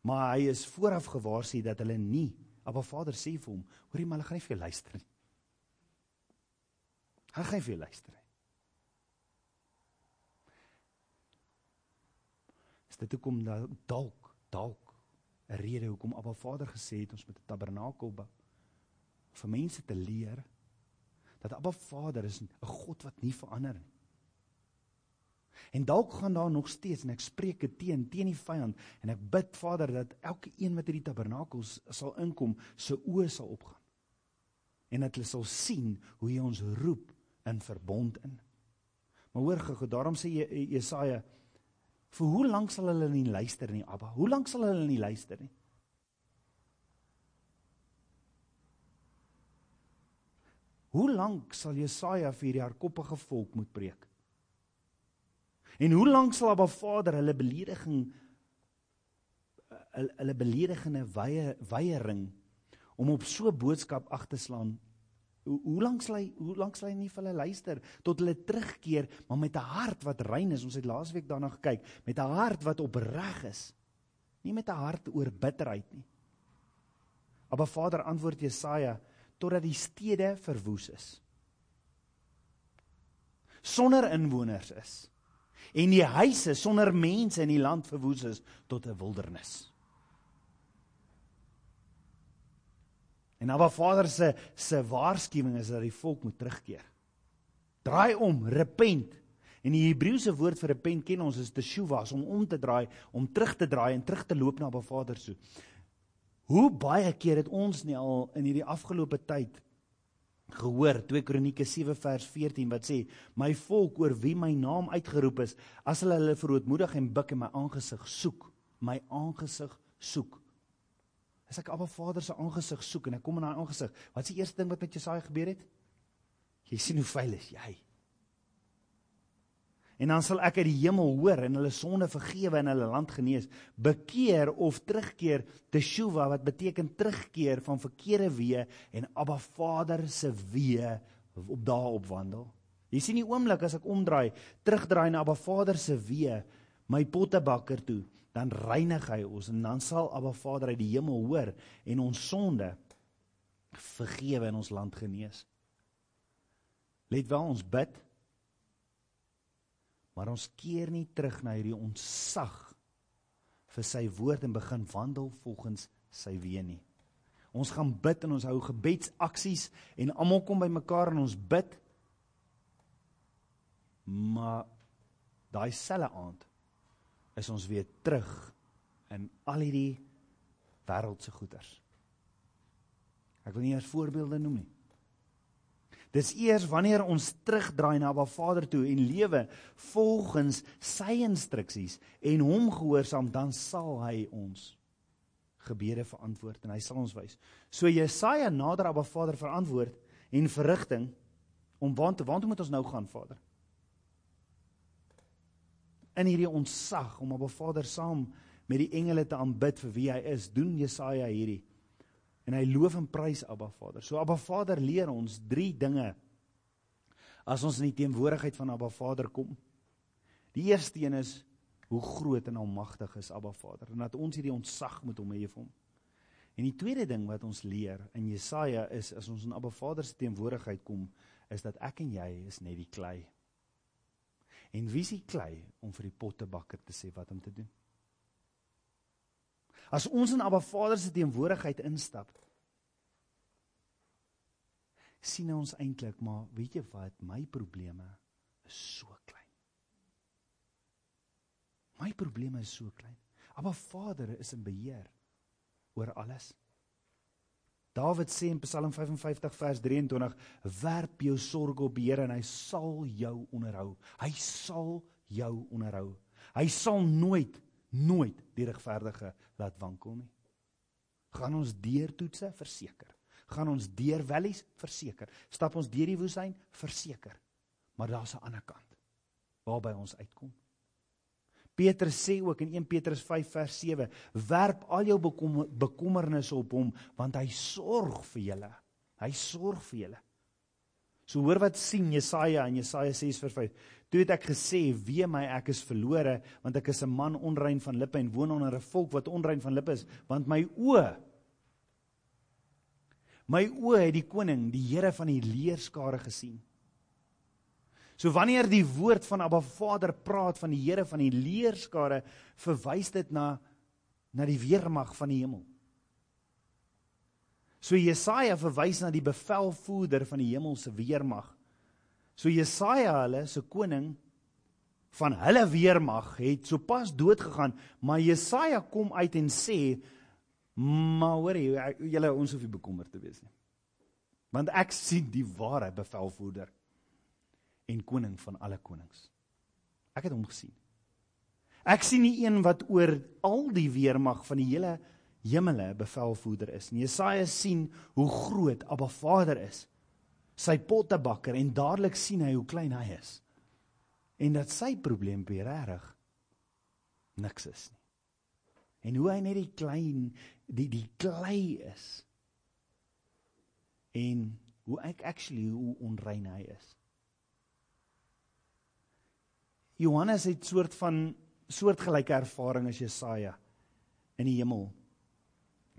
Maar hy is vooraf gewaarsku dat hulle nie Abba Vader sê vir hom, hoorie maar hulle gaan nie vir jou luister nie. Hulle gaan nie vir jou luister nie. Is dit hoekom dalk dalk 'n rede hoekom Abba Vader gesê het ons met 'n tabernakel bou vir mense te leer dat Abba Vader is 'n God wat nie verander nie. En dalk gaan daar nog steeds en ek spreek dit teen teen die vyand en ek bid Vader dat elke een wat hierdie tabernakels sal inkom se oë sal opgaan. En dat hulle sal sien hoe hy ons roep in verbond in. Maar hoor gou, daarom sê Jesaja vir hoe lank sal hulle nie luister nie, Abba? Hoe lank sal hulle nie luister nie? Hoe lank sal Jesaja vir hierdie hardkoppige volk moet preek? En hoe lank sal Abba Vader hulle belediging hulle beledigende weiering om op so 'n boodskap ag te slaan? Hoe, hoe lank sal hy hoe lank sal hy nie vir hulle luister tot hulle terugkeer, maar met 'n hart wat rein is. Ons het laasweek daarna gekyk, met 'n hart wat opreg is. Nie met 'n hart oor bitterheid nie. Maar Vader antwoord Jesaja totdat die stede verwoes is. Sonder inwoners is en die huise sonder mense in die land verwoes is tot 'n wildernis. En Abba Vader se se waarskuwing is dat die volk moet terugkeer. Draai om, repent. En die Hebreëse woord vir repent ken ons is teshuva, om om te draai, om terug te draai en terug te loop na Abba Vader toe. Hoe baie keer het ons nie al in hierdie afgelope tyd gehoor 2 Kronieke 7 vers 14 wat sê my volk oor wie my naam uitgeroep is as hulle hulle verootmoedig en buig en my aangesig soek my aangesig soek. As ek Abba Vader se aangesig soek en ek kom in daai aangesig wat is die eerste ding wat met Jesaja gebeur het? Jy sien hoe vuil is jy en dan sal ek uit die hemel hoor en hulle sonde vergewe en hulle land genees. Bekeer of terugkeer te Shuva wat beteken terugkeer van verkeerde weë en Abba Vader se weë op daarop wandel. Jy sien die oomblik as ek omdraai, terugdraai na Abba Vader se weë, my pottebakker toe, dan reinig hy ons en dan sal Abba Vader uit die hemel hoor en ons sonde vergewe en ons land genees. Let wel ons bid Maar ons keer nie terug na hierdie ontsag vir sy woord en begin wandel volgens sy weë nie. Ons gaan bid en ons hou gebedsaksies en almal kom bymekaar en ons bid. Maar daai selfe aand is ons weer terug in al hierdie wêreldse goeders. Ek wil nie eers voorbeelde noem nie. Dis eers wanneer ons terugdraai na Abba Vader toe en lewe volgens sy instruksies en hom gehoorsaam, dan sal hy ons gebede verantwoord en hy sal ons wys. So Jesaja nader Abba Vader verantwoord en verrigting om waant waant moet ons nou gaan Vader? In hierdie ontsag om Abba Vader saam met die engele te aanbid vir wie hy is, doen Jesaja hierdie en hy loof en prys Abba Vader. So Abba Vader leer ons drie dinge as ons in die teenwoordigheid van Abba Vader kom. Die eerste een is hoe groot en almagtig is Abba Vader en dat ons hierdie ontzag moet hom hê vir hom. En die tweede ding wat ons leer in Jesaja is as ons in Abba Vader se teenwoordigheid kom, is dat ek en jy is net die klei. En wie is die klei om vir die pottebakker te sê wat om te doen? As ons in Abba Vader se teenwoordigheid instap, sien ons eintlik maar weet jy wat my probleme is so klein. My probleme is so klein. Maar Vader is in beheer oor alles. Dawid sê in Psalm 55 vers 23: "Werp jou sorge op die Here en hy sal jou onderhou. Hy sal jou onderhou. Hy sal nooit nooit die regverdige laat wankel nie. Gaan ons deur toetse verseker. Gaan ons deur wellies verseker. Stap ons deur die woestyn verseker. Maar daar's 'n ander kant waarby ons uitkom. Petrus sê ook in 1 Petrus 5 vers 7: "Werp al jou bekom, bekommernisse op hom, want hy sorg vir julle. Hy sorg vir julle." So hoor wat sien Jesaja in Jesaja 6 vers 5. Toe het ek gesê: "Wee my, ek is verlore, want ek is 'n man onrein van lippe en woon onder 'n volk wat onrein van lippe is, want my oë my oë het die koning, die Here van die leerskare gesien." So wanneer die woord van Abba Vader praat van die Here van die leerskare, verwys dit na na die weermag van die hemel. So Jesaja verwys na die bevelvoerder van die hemelse weermag. So Jesaja, hulle se koning van hulle weermag het sopas dood gegaan, maar Jesaja kom uit en sê: "Maar hoor julle ons hoef nie bekommerd te wees nie. Want ek sien die ware bevelvoerder en koning van alle konings. Ek het hom gesien. Ek sien nie een wat oor al die weermag van die hele hemele bevelvoerder is nie. Jesaja sien hoe groot Abba Vader is. Sy pottebakker en dadelik sien hy hoe klein hy is. En dat sy probleem baie reg niks is nie. En hoe hy net die klein die die klei is. En hoe ek actually hoe onrein hy is. Johannes het soort van soortgelyke ervaring as Jesaja in die hemel.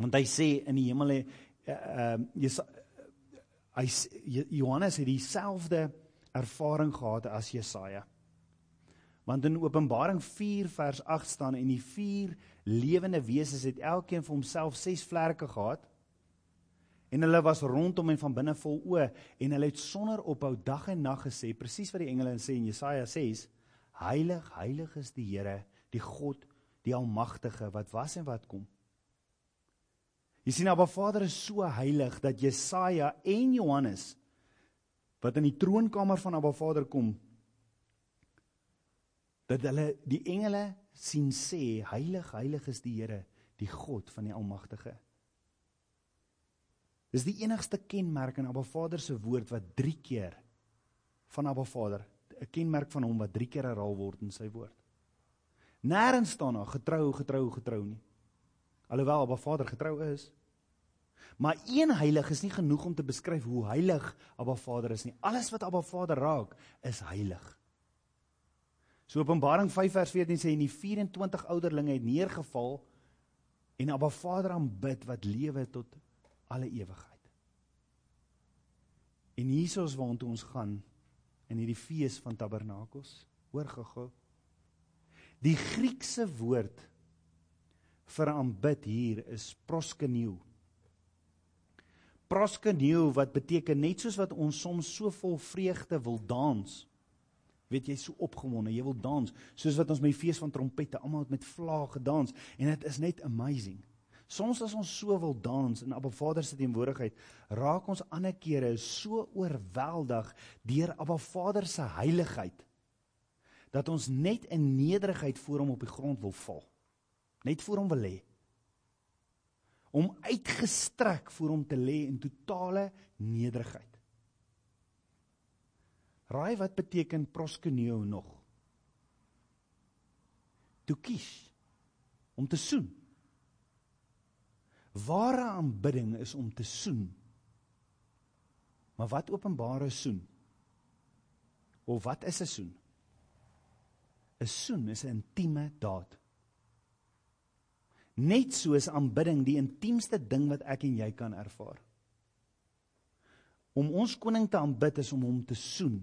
Want hy sê in die hemel ehm uh, hy Johannes het dieselfde ervaring gehad as Jesaja. Want in Openbaring 4 vers 8 staan en die vier lewende wesens het elkeen vir homself ses vlerke gehad en hulle was rondom en van binne vol oë en hulle het sonder ophou dag en nag gesê presies wat die engele sê in Jesaja 6 Heilig, heilig is die Here, die God, die almagtige wat was en wat kom. Jy sien Abba Vader is so heilig dat Jesaja en Johannes wat in die troonkamer van Abba Vader kom dat hulle die engele sien sê heilig, heilig is die Here, die God van die almagtige. Dis die enigste kenmerk in Abba Vader se woord wat 3 keer van Abba Vader 'n kenmerk van hom wat 3 keer herhaal word in sy woord. Nêrens staan daar getrou, getrou, getrou nie. Alhoewel Abba Vader getrou is. Maar een heilig is nie genoeg om te beskryf hoe heilig Abba Vader is nie. Alles wat Abba Vader raak, is heilig. So Openbaring 5 vers 14 sê en die 24 ouderlinge het neergeval en Abba Vader aanbid wat lewe tot alle ewigheid. En hiersoos waartoe ons gaan in hierdie fees van tabernakels. Hoor gou-gou. Die Griekse woord vir aanbid hier is proskeneu. Proskeneu wat beteken net soos wat ons soms so vol vreugde wil dans. Weet jy so opgewonde, jy wil dans, soos wat ons met die fees van trompette almal met vlae gedans en dit is net amazing. Soms as ons so wil dans in Abba Vader se teenwoordigheid, raak ons ander kere so oorweldig deur Abba Vader se heiligheid dat ons net in nederigheid voor hom op die grond wil val. Net voor hom wil lê. Om uitgestrek voor hom te lê in totale nederigheid. Raai wat beteken proskuneo nog? Toe kies om te soen. Ware aanbidding is om te soen. Maar wat openbare soen? Of wat is 'n soen? 'n soen is 'n intieme daad. Net soos aanbidding die intiemste ding wat ek en jy kan ervaar. Om ons koning te aanbid is om hom te soen.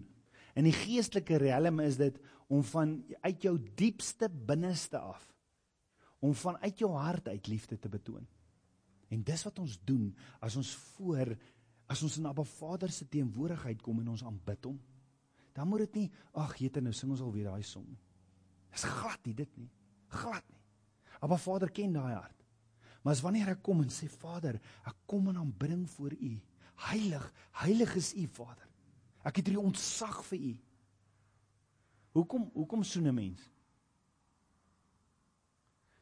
In die geestelike riem is dit om van uit jou diepste binneste af om van uit jou hart uit liefde te betoon. En dis wat ons doen as ons voor as ons in Abba Vader se teenwoordigheid kom en ons aanbid hom. Dan moet dit nie ag, jete nou sing ons al weer daai song nie. Dis glad nie dit nie. Glad nie. Abba Vader ken daai hart. Maar as wanneer ek kom en sê Vader, ek kom in aanbidding voor U. Heilig, heilig is U Vader. Ek het hierdie ontzag vir U. Hoekom hoekom soen 'n mens?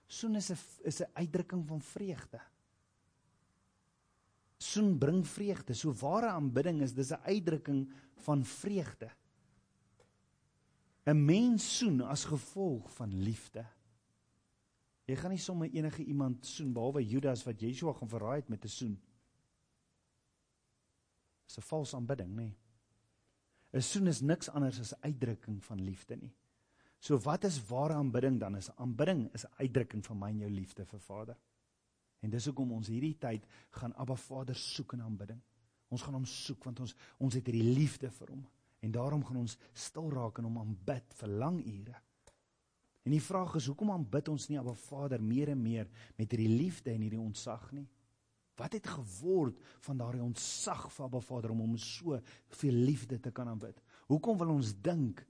Soen is 'n is 'n uitdrukking van vreugde. Soen bring vreugde. So ware aanbidding is dis 'n uitdrukking van vreugde. 'n Mens soen as gevolg van liefde. Jy gaan nie sommer enige iemand soen behalwe Judas wat Yeshua gaan verraai het met 'n soen. Dis 'n valse aanbidding, nê? Nee. 'n Soen is niks anders as 'n uitdrukking van liefde nie. So wat is ware aanbidding dan? Is aanbidding is 'n uitdrukking van my en jou liefde vir Vader. En dis hoekom ons hierdie tyd gaan Abba Vader soek in aanbidding. Ons gaan hom soek want ons ons het hierdie liefde vir hom en daarom gaan ons stil raak en hom aanbid vir lang ure. En die vraag is hoekom aanbid ons nie Abba Vader meer en meer met hierdie liefde en hierdie ontzag nie? Wat het geword van daardie ontzag vir Abba Vader om hom so veel liefde te kan aanbid? Hoekom wil ons dink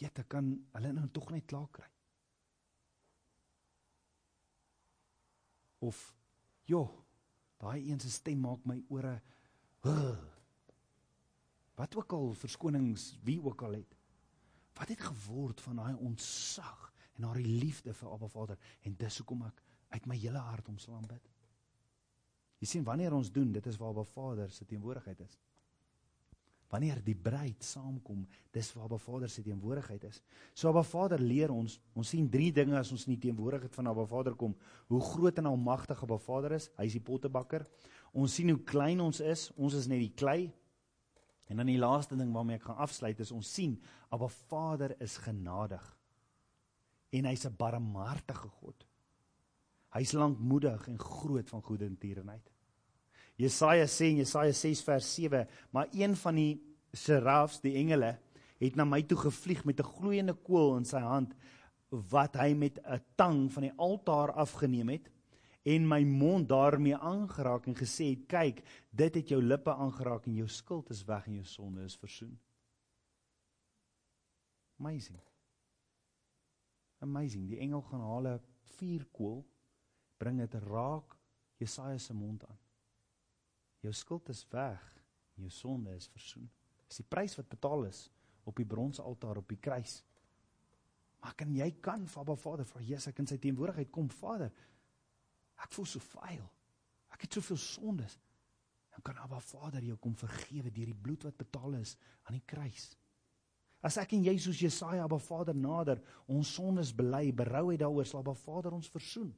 Jette kan hulle nou tog net klaar kry. Of jo, daai een se stem maak my ore huh. Wat ook al verskonings wie ook al het. Wat het geword van daai ontsag en daai liefde vir Abba Vader en dis hoekom ek uit my hele hart hom sal aanbid. Jy sien wanneer ons doen, dit is waar Abba Vader se teenwoordigheid is wanneer die bruid saamkom, dis waar Abba Vader se teenwoordigheid is. So Abba Vader leer ons, ons sien drie dinge as ons in die teenwoordigheid van Abba Vader kom. Hoe groot en almagtig Abba Vader is, hy is die pottebakker. Ons sien hoe klein ons is, ons is net die klei. En dan die laaste ding waarmee ek gaan afsluit is ons sien Abba Vader is genadig. En hy's 'n barmhartige God. Hy's lankmoedig en groot van goedertierenheid. Jesaja sê in Jesaja 6 vers 7, maar een van die serafs, die engele, het na my toe gevlieg met 'n gloeiende kool in sy hand wat hy met 'n tang van die altaar afgeneem het en my mond daarmee aangeraak en gesê het kyk dit het jou lippe aangeraak en jou skuld is weg en jou sonde is versoen. Amazing. Amazing. Die engel gaan haal 'n vuurkoel bring dit raak Jesaja se mond aan. Jou skuld is weg jou sonde is versoen. Dis die prys wat betaal is op die bronsaltaar op die kruis. Maar kan jy kan vir Abba Vader vra Jesus ek in sy teenwoordigheid kom Vader. Ek voel so vuil. Ek het soveel sondes. Dan kan Abba Vader jou kom vergewe deur die bloed wat betaal is aan die kruis. As ek en jy soos Jesaja Abba Vader nader, ons sondes bely, berou het daaroor, sal Abba Vader ons versoen.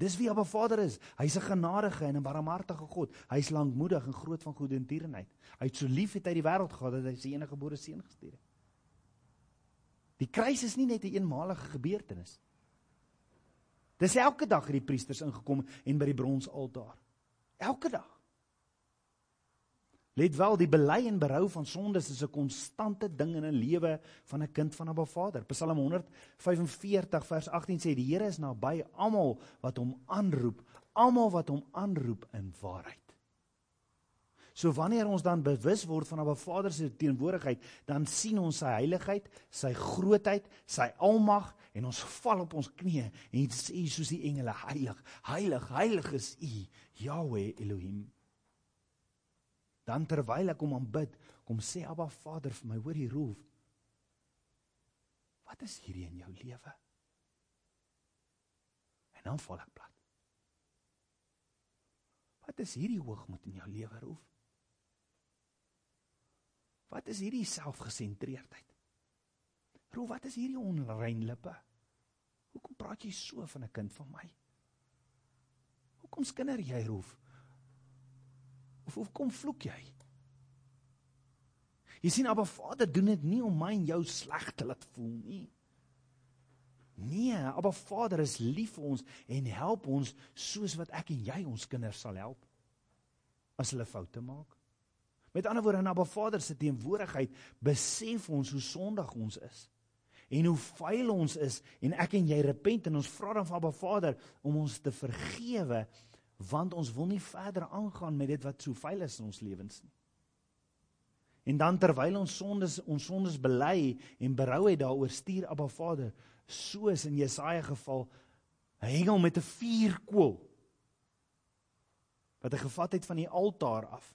Dis wie Abba Vader is. Hy's 'n genadige en 'n barmhartige God. Hy's lankmoedig en groot van goeie intierenheid. Hy het so lief het hy die wêreld gehad dat hy sy enige gebore seun gestuur het. Die kruis is nie net 'n een eenmalige gebeurtenis. Dis elke dag het die priesters ingekom en by die bronsaltaar. Elke dag. Let wel, die bely en berou van sondes is 'n konstante ding in 'n lewe van 'n kind van Abba Vader. Psalm 145 vers 18 sê die Here is naby almal wat hom aanroep, almal wat hom aanroep in waarheid. So wanneer ons dan bewus word van Abba Vader se teenwoordigheid, dan sien ons sy heiligheid, sy grootheid, sy almag en ons val op ons knieë en sê soos die engele, heilig, heilig, heilig is U, Yahweh Elohim. Dan terwyl ek hom aanbid, kom sê Abba Vader vir my, hoor hier roep. Wat is hierdie in jou lewe? En dan val ek plat. Wat is hierdie hoogmoed in jou lewe roep? Wat is hierdie selfgesentreerdheid? Roep, wat is hierdie onrein lippe? Hoekom praat jy so van 'n kind van my? Hoekom skinder jy roep? Of of kom vloek jy? Jy sien Abba Vader doen dit nie om my en jou sleg te laat voel nie. Nee, Abba Vader is lief vir ons en help ons soos wat ek en jy ons kinders sal help as hulle foute maak. Met ander woorde, in Abba Vader se teenwoordigheid besef ons hoe sondig ons is en hoe vuil ons is en ek en jy repent en ons vra dan van Abba Vader om ons te vergewe want ons wil nie verder aangaan met dit wat so vuil is in ons lewens nie. En dan terwyl ons sondes ons sondes bely en berou het daaroor stuur Abba Vader soos in Jesaja geval 'n hengel met 'n vuurkoel wat hy gevat het van die altaar af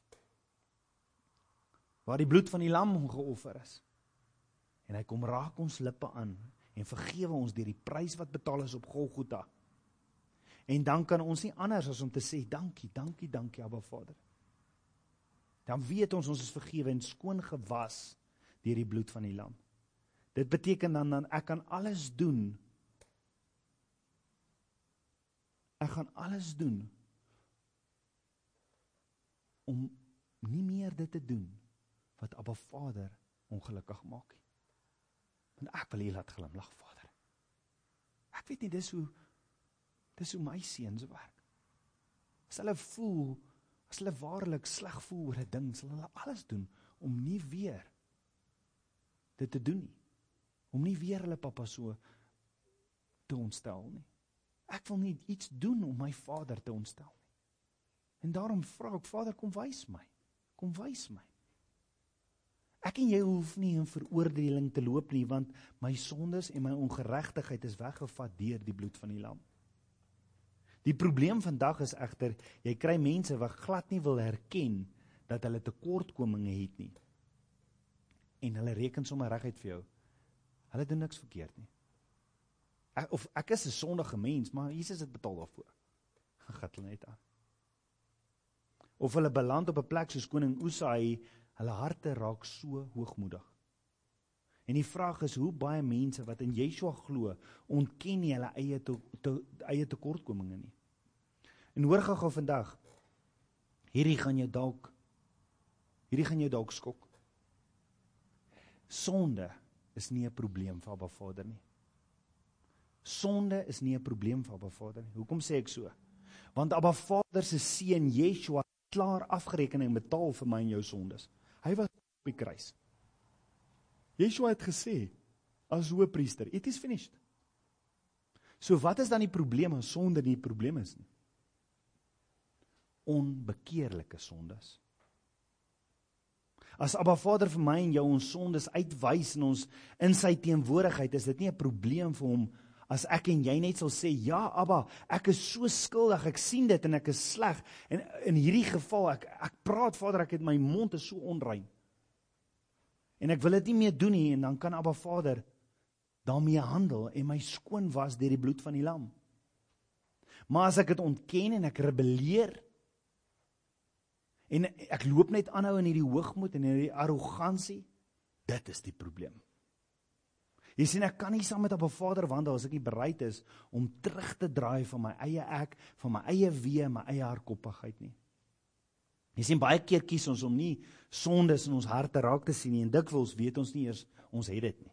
waar die bloed van die lam geoffer is. En hy kom raak ons lippe aan en vergewe ons deur die prys wat betaal is op Golgotha. En dan kan ons nie anders as om te sê dankie, dankie, dankie Abba Vader. Dan weet ons ons is vergewe en skoon gewas deur die bloed van die lam. Dit beteken dan dan ek kan alles doen. Ek gaan alles doen om nie meer dit te doen wat Abba Vader ongelukkig maak nie. Want ek wil hê laat glimlag Vader. Ek weet nie dis hoe dis hoe my seuns werk. As hulle voel as hulle waarlik sleg voel oor 'n ding, sal hulle alles doen om nie weer dit te doen nie. Om nie weer hulle pappa so te ontstel nie. Ek wil nie iets doen om my vader te ontstel nie. En daarom vra ek Vader kom wys my. Kom wys my. Ek en jy hoef nie in veroordeling te loop nie want my sondes en my ongeregtigheid is weggevat deur die bloed van die lam. Die probleem vandag is egter jy kry mense wat glad nie wil erken dat hulle tekortkominge het nie. En hulle reken sommer reguit vir jou. Hulle doen niks verkeerd nie. Ek, of ek is 'n sondige mens, maar Jesus het betaal daarvoor. (laughs) Gat hulle net aan. Of hulle beland op 'n plek soos koning Usai Hulle harte raak so hoogmoedig. En die vraag is hoe baie mense wat in Yeshua glo, ontken nie hulle eie te, te eie tekortkominge nie. En hoor gou-gou vandag, hierdie gaan jou dalk hierdie gaan jou dalk skok. Sonde is nie 'n probleem vir Abba Vader nie. Sonde is nie 'n probleem vir Abba Vader nie. Hoekom sê ek so? Want Abba Vader se seun Yeshua klaar afgerekening betaal vir my en jou sondes. Hy was op die kruis. Yeshua het gesê as hoëpriester, it is finished. So wat is dan die probleem as sonde nie 'n probleem is nie? Onbekeerlike sondes. As Abba Vader vir my en jou ons sondes uitwys in ons in sy teenwoordigheid, is dit nie 'n probleem vir hom as ek en jy net sal sê ja Abba, ek is so skuldig, ek sien dit en ek is sleg. En in hierdie geval ek ek praat Vader, ek het my mond is so onrein. En ek wil dit nie meer doen nie en dan kan Abba Vader daarmee handel en my skoon was deur die bloed van die lam. Maar as ek dit ontken en ek rebelleer en ek loop net aanhou in hierdie hoogmoed en hierdie arrogansie, dit is die probleem. Jy sien ek kan nie saam met 'n Vader wandel as ek nie bereid is om terug te draai van my eie ek, van my eie wee, my eie hardkoppigheid nie. Jy sien baie keer kies ons om nie sondes in ons harte raak te sien nie en dikwels weet ons nie eers ons het dit nie.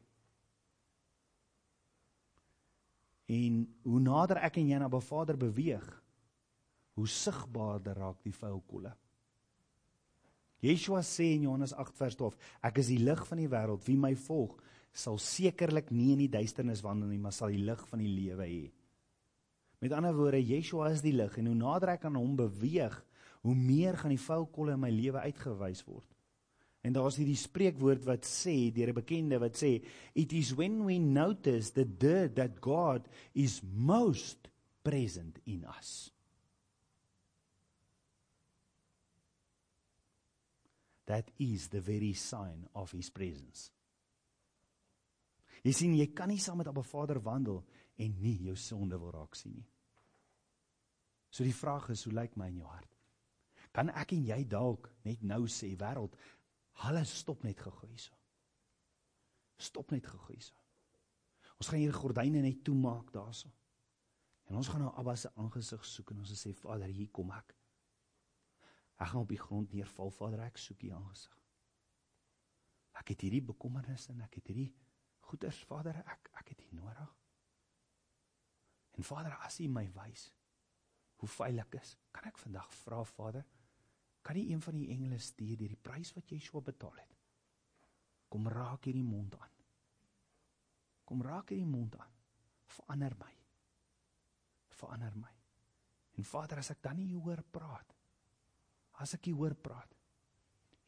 En hoe nader ek en jy na 'n Vader beweeg, hoe sigbaarder raak die vuil kolle. Yeshua sê in Johannes 8 vers 12, ek is die lig van die wêreld, wie my volg, sal sekerlik nie in die duisternis wandel nie, maar sal die lig van die lewe hê. Met ander woorde, Yeshua is die lig en hoe nader ek aan hom beweeg, hoe meer gaan die vuil kolle in my lewe uitgewys word. En daar's hierdie spreekwoord wat sê deur 'n bekende wat sê it is when we notice the dirt that God is most present in us. That is the very sign of his presence. Jy sien jy kan nie saam met Abba Vader wandel en nie jou sonde wil raak sien nie. So die vraag is, hoe lyk my in jou hart? Kan ek en jy dalk net nou sê wêreld, hulle stop net gou hierso. Stop net gou hierso. Ons gaan hier gordyne net toemaak daarso. En ons gaan nou Abba se aangesig soek en ons sê Vader, hier kom ek. Ek gaan op die grond neerval, Vader, ek soek U aangesig. Ek het hierdie bekommernisse en ek het hierdie goeders Vader ek ek het U nodig. En Vader, as U my wys hoe veilig is, kan ek vandag vra Vader, kan U een van die engele stuur deur die prys wat Yeshua betaal het? Kom raak hierdie mond aan. Kom raak hierdie mond aan. Verander my. Verander my. En Vader, as ek dan nie hoor praat, as ek nie hoor praat,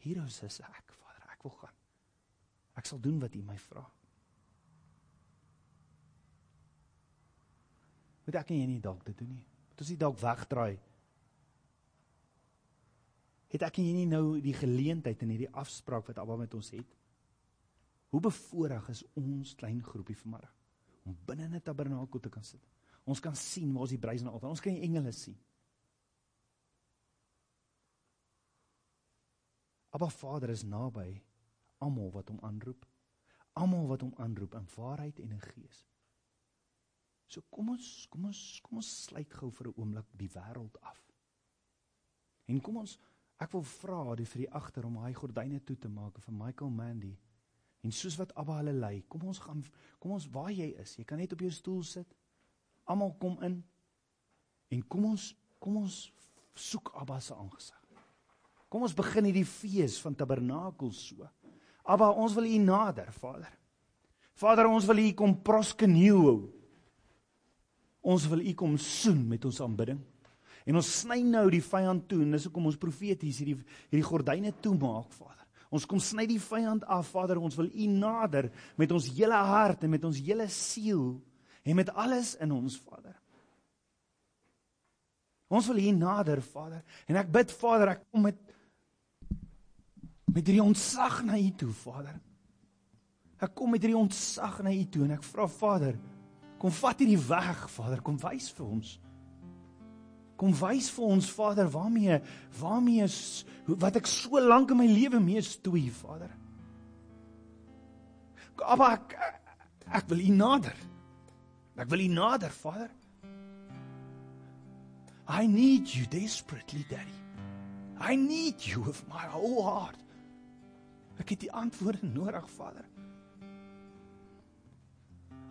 hier is ek, Vader, ek wil gaan. Ek sal doen wat U my vra. Moet ek nie dalk dit doen nie. Moet ons nie dalk wegdraai. Het ek nie nou die geleentheid in hierdie afspraak wat Abba met ons het? Hoe bevoorreg is ons klein groepie vanmôre om binne 'n tabernakel te kan sit. Ons kan sien waar ons die bruis na altaar. Ons kan die engele sien. Abba Vader is naby almal wat hom aanroep. Almal wat hom aanroep in waarheid en in gees. So kom ons, kom ons, kom ons sluit gou vir 'n oomblik die wêreld af. En kom ons, ek wil vra die vir die agter om daai gordyne toe te maak vir Michael Mandy. En soos wat Abba hulle lei, kom ons gaan kom ons waar jy is. Jy kan net op jou stoel sit. Almal kom in. En kom ons kom ons soek Abba se aangesig. Kom ons begin hierdie fees van tabernakels so. Abba, ons wil U nader, Vader. Vader, ons wil U kom proskenieu. Ons wil U kom soen met ons aanbidding. En ons sny nou die vyand toe en dis hoekom ons profeties hierdie hierdie gordyne toemaak, Vader. Ons kom sny die vyand af, Vader. Ons wil U nader met ons hele hart en met ons hele siel en met alles in ons, Vader. Ons wil U nader, Vader. En ek bid, Vader, ek kom met met hierdie ontsag na U toe, Vader. Ek kom met hierdie ontsag na U toe en ek vra, Vader, Kom vat hierdie weg, Vader, kom wys vir ons. Kom wys vir ons, Vader, waarmee waarmee is wat ek so lank in my lewe mee stoei, Vader. Maar ek ek wil U nader. Ek wil U nader, Vader. I need you desperately, Daddy. I need you with my whole heart. Ek het die antwoorde (laughs) nodig, Vader.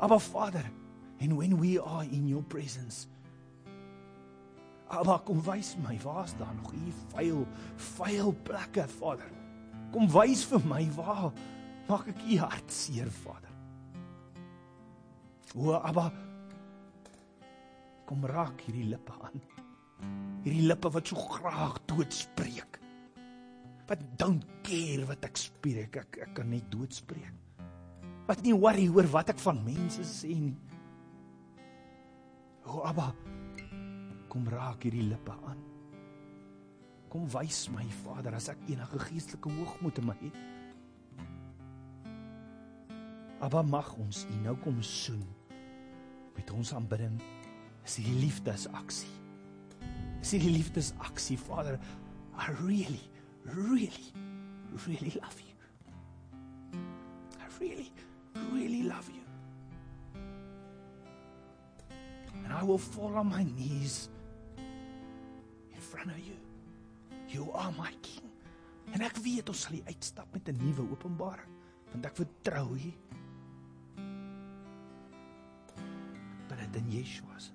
Aber Vader, And when we are in your presence, Abba, kom wys my, waar's daar nog hier vuil, vuil plekke, Vader? Kom wys vir my waar maak ek u hart seer, Vader? O, Abba, kom raak hierdie lippe aan. Hierdie lippe wat so graag doodspreek. Wat don't care wat ek spreek, ek ek kan net doodspreek. Wat nie worry oor wat ek van mense sê nie. O Abba, kom raak hierdie lippe aan. Kom wys my Vader as ek enige geestelike hoogmoed in my het. Abba mag ons U nou kom soen met ons aanbidding. Is die liefdesaksie. Is die liefdesaksie Vader. I really, really, really love you. I really, really love you. and I will fall on my knees in front of you. You are my king. En ek weet ons sal uitstap met 'n nuwe openbaring, want ek vertrou U. But dit in Yeshua se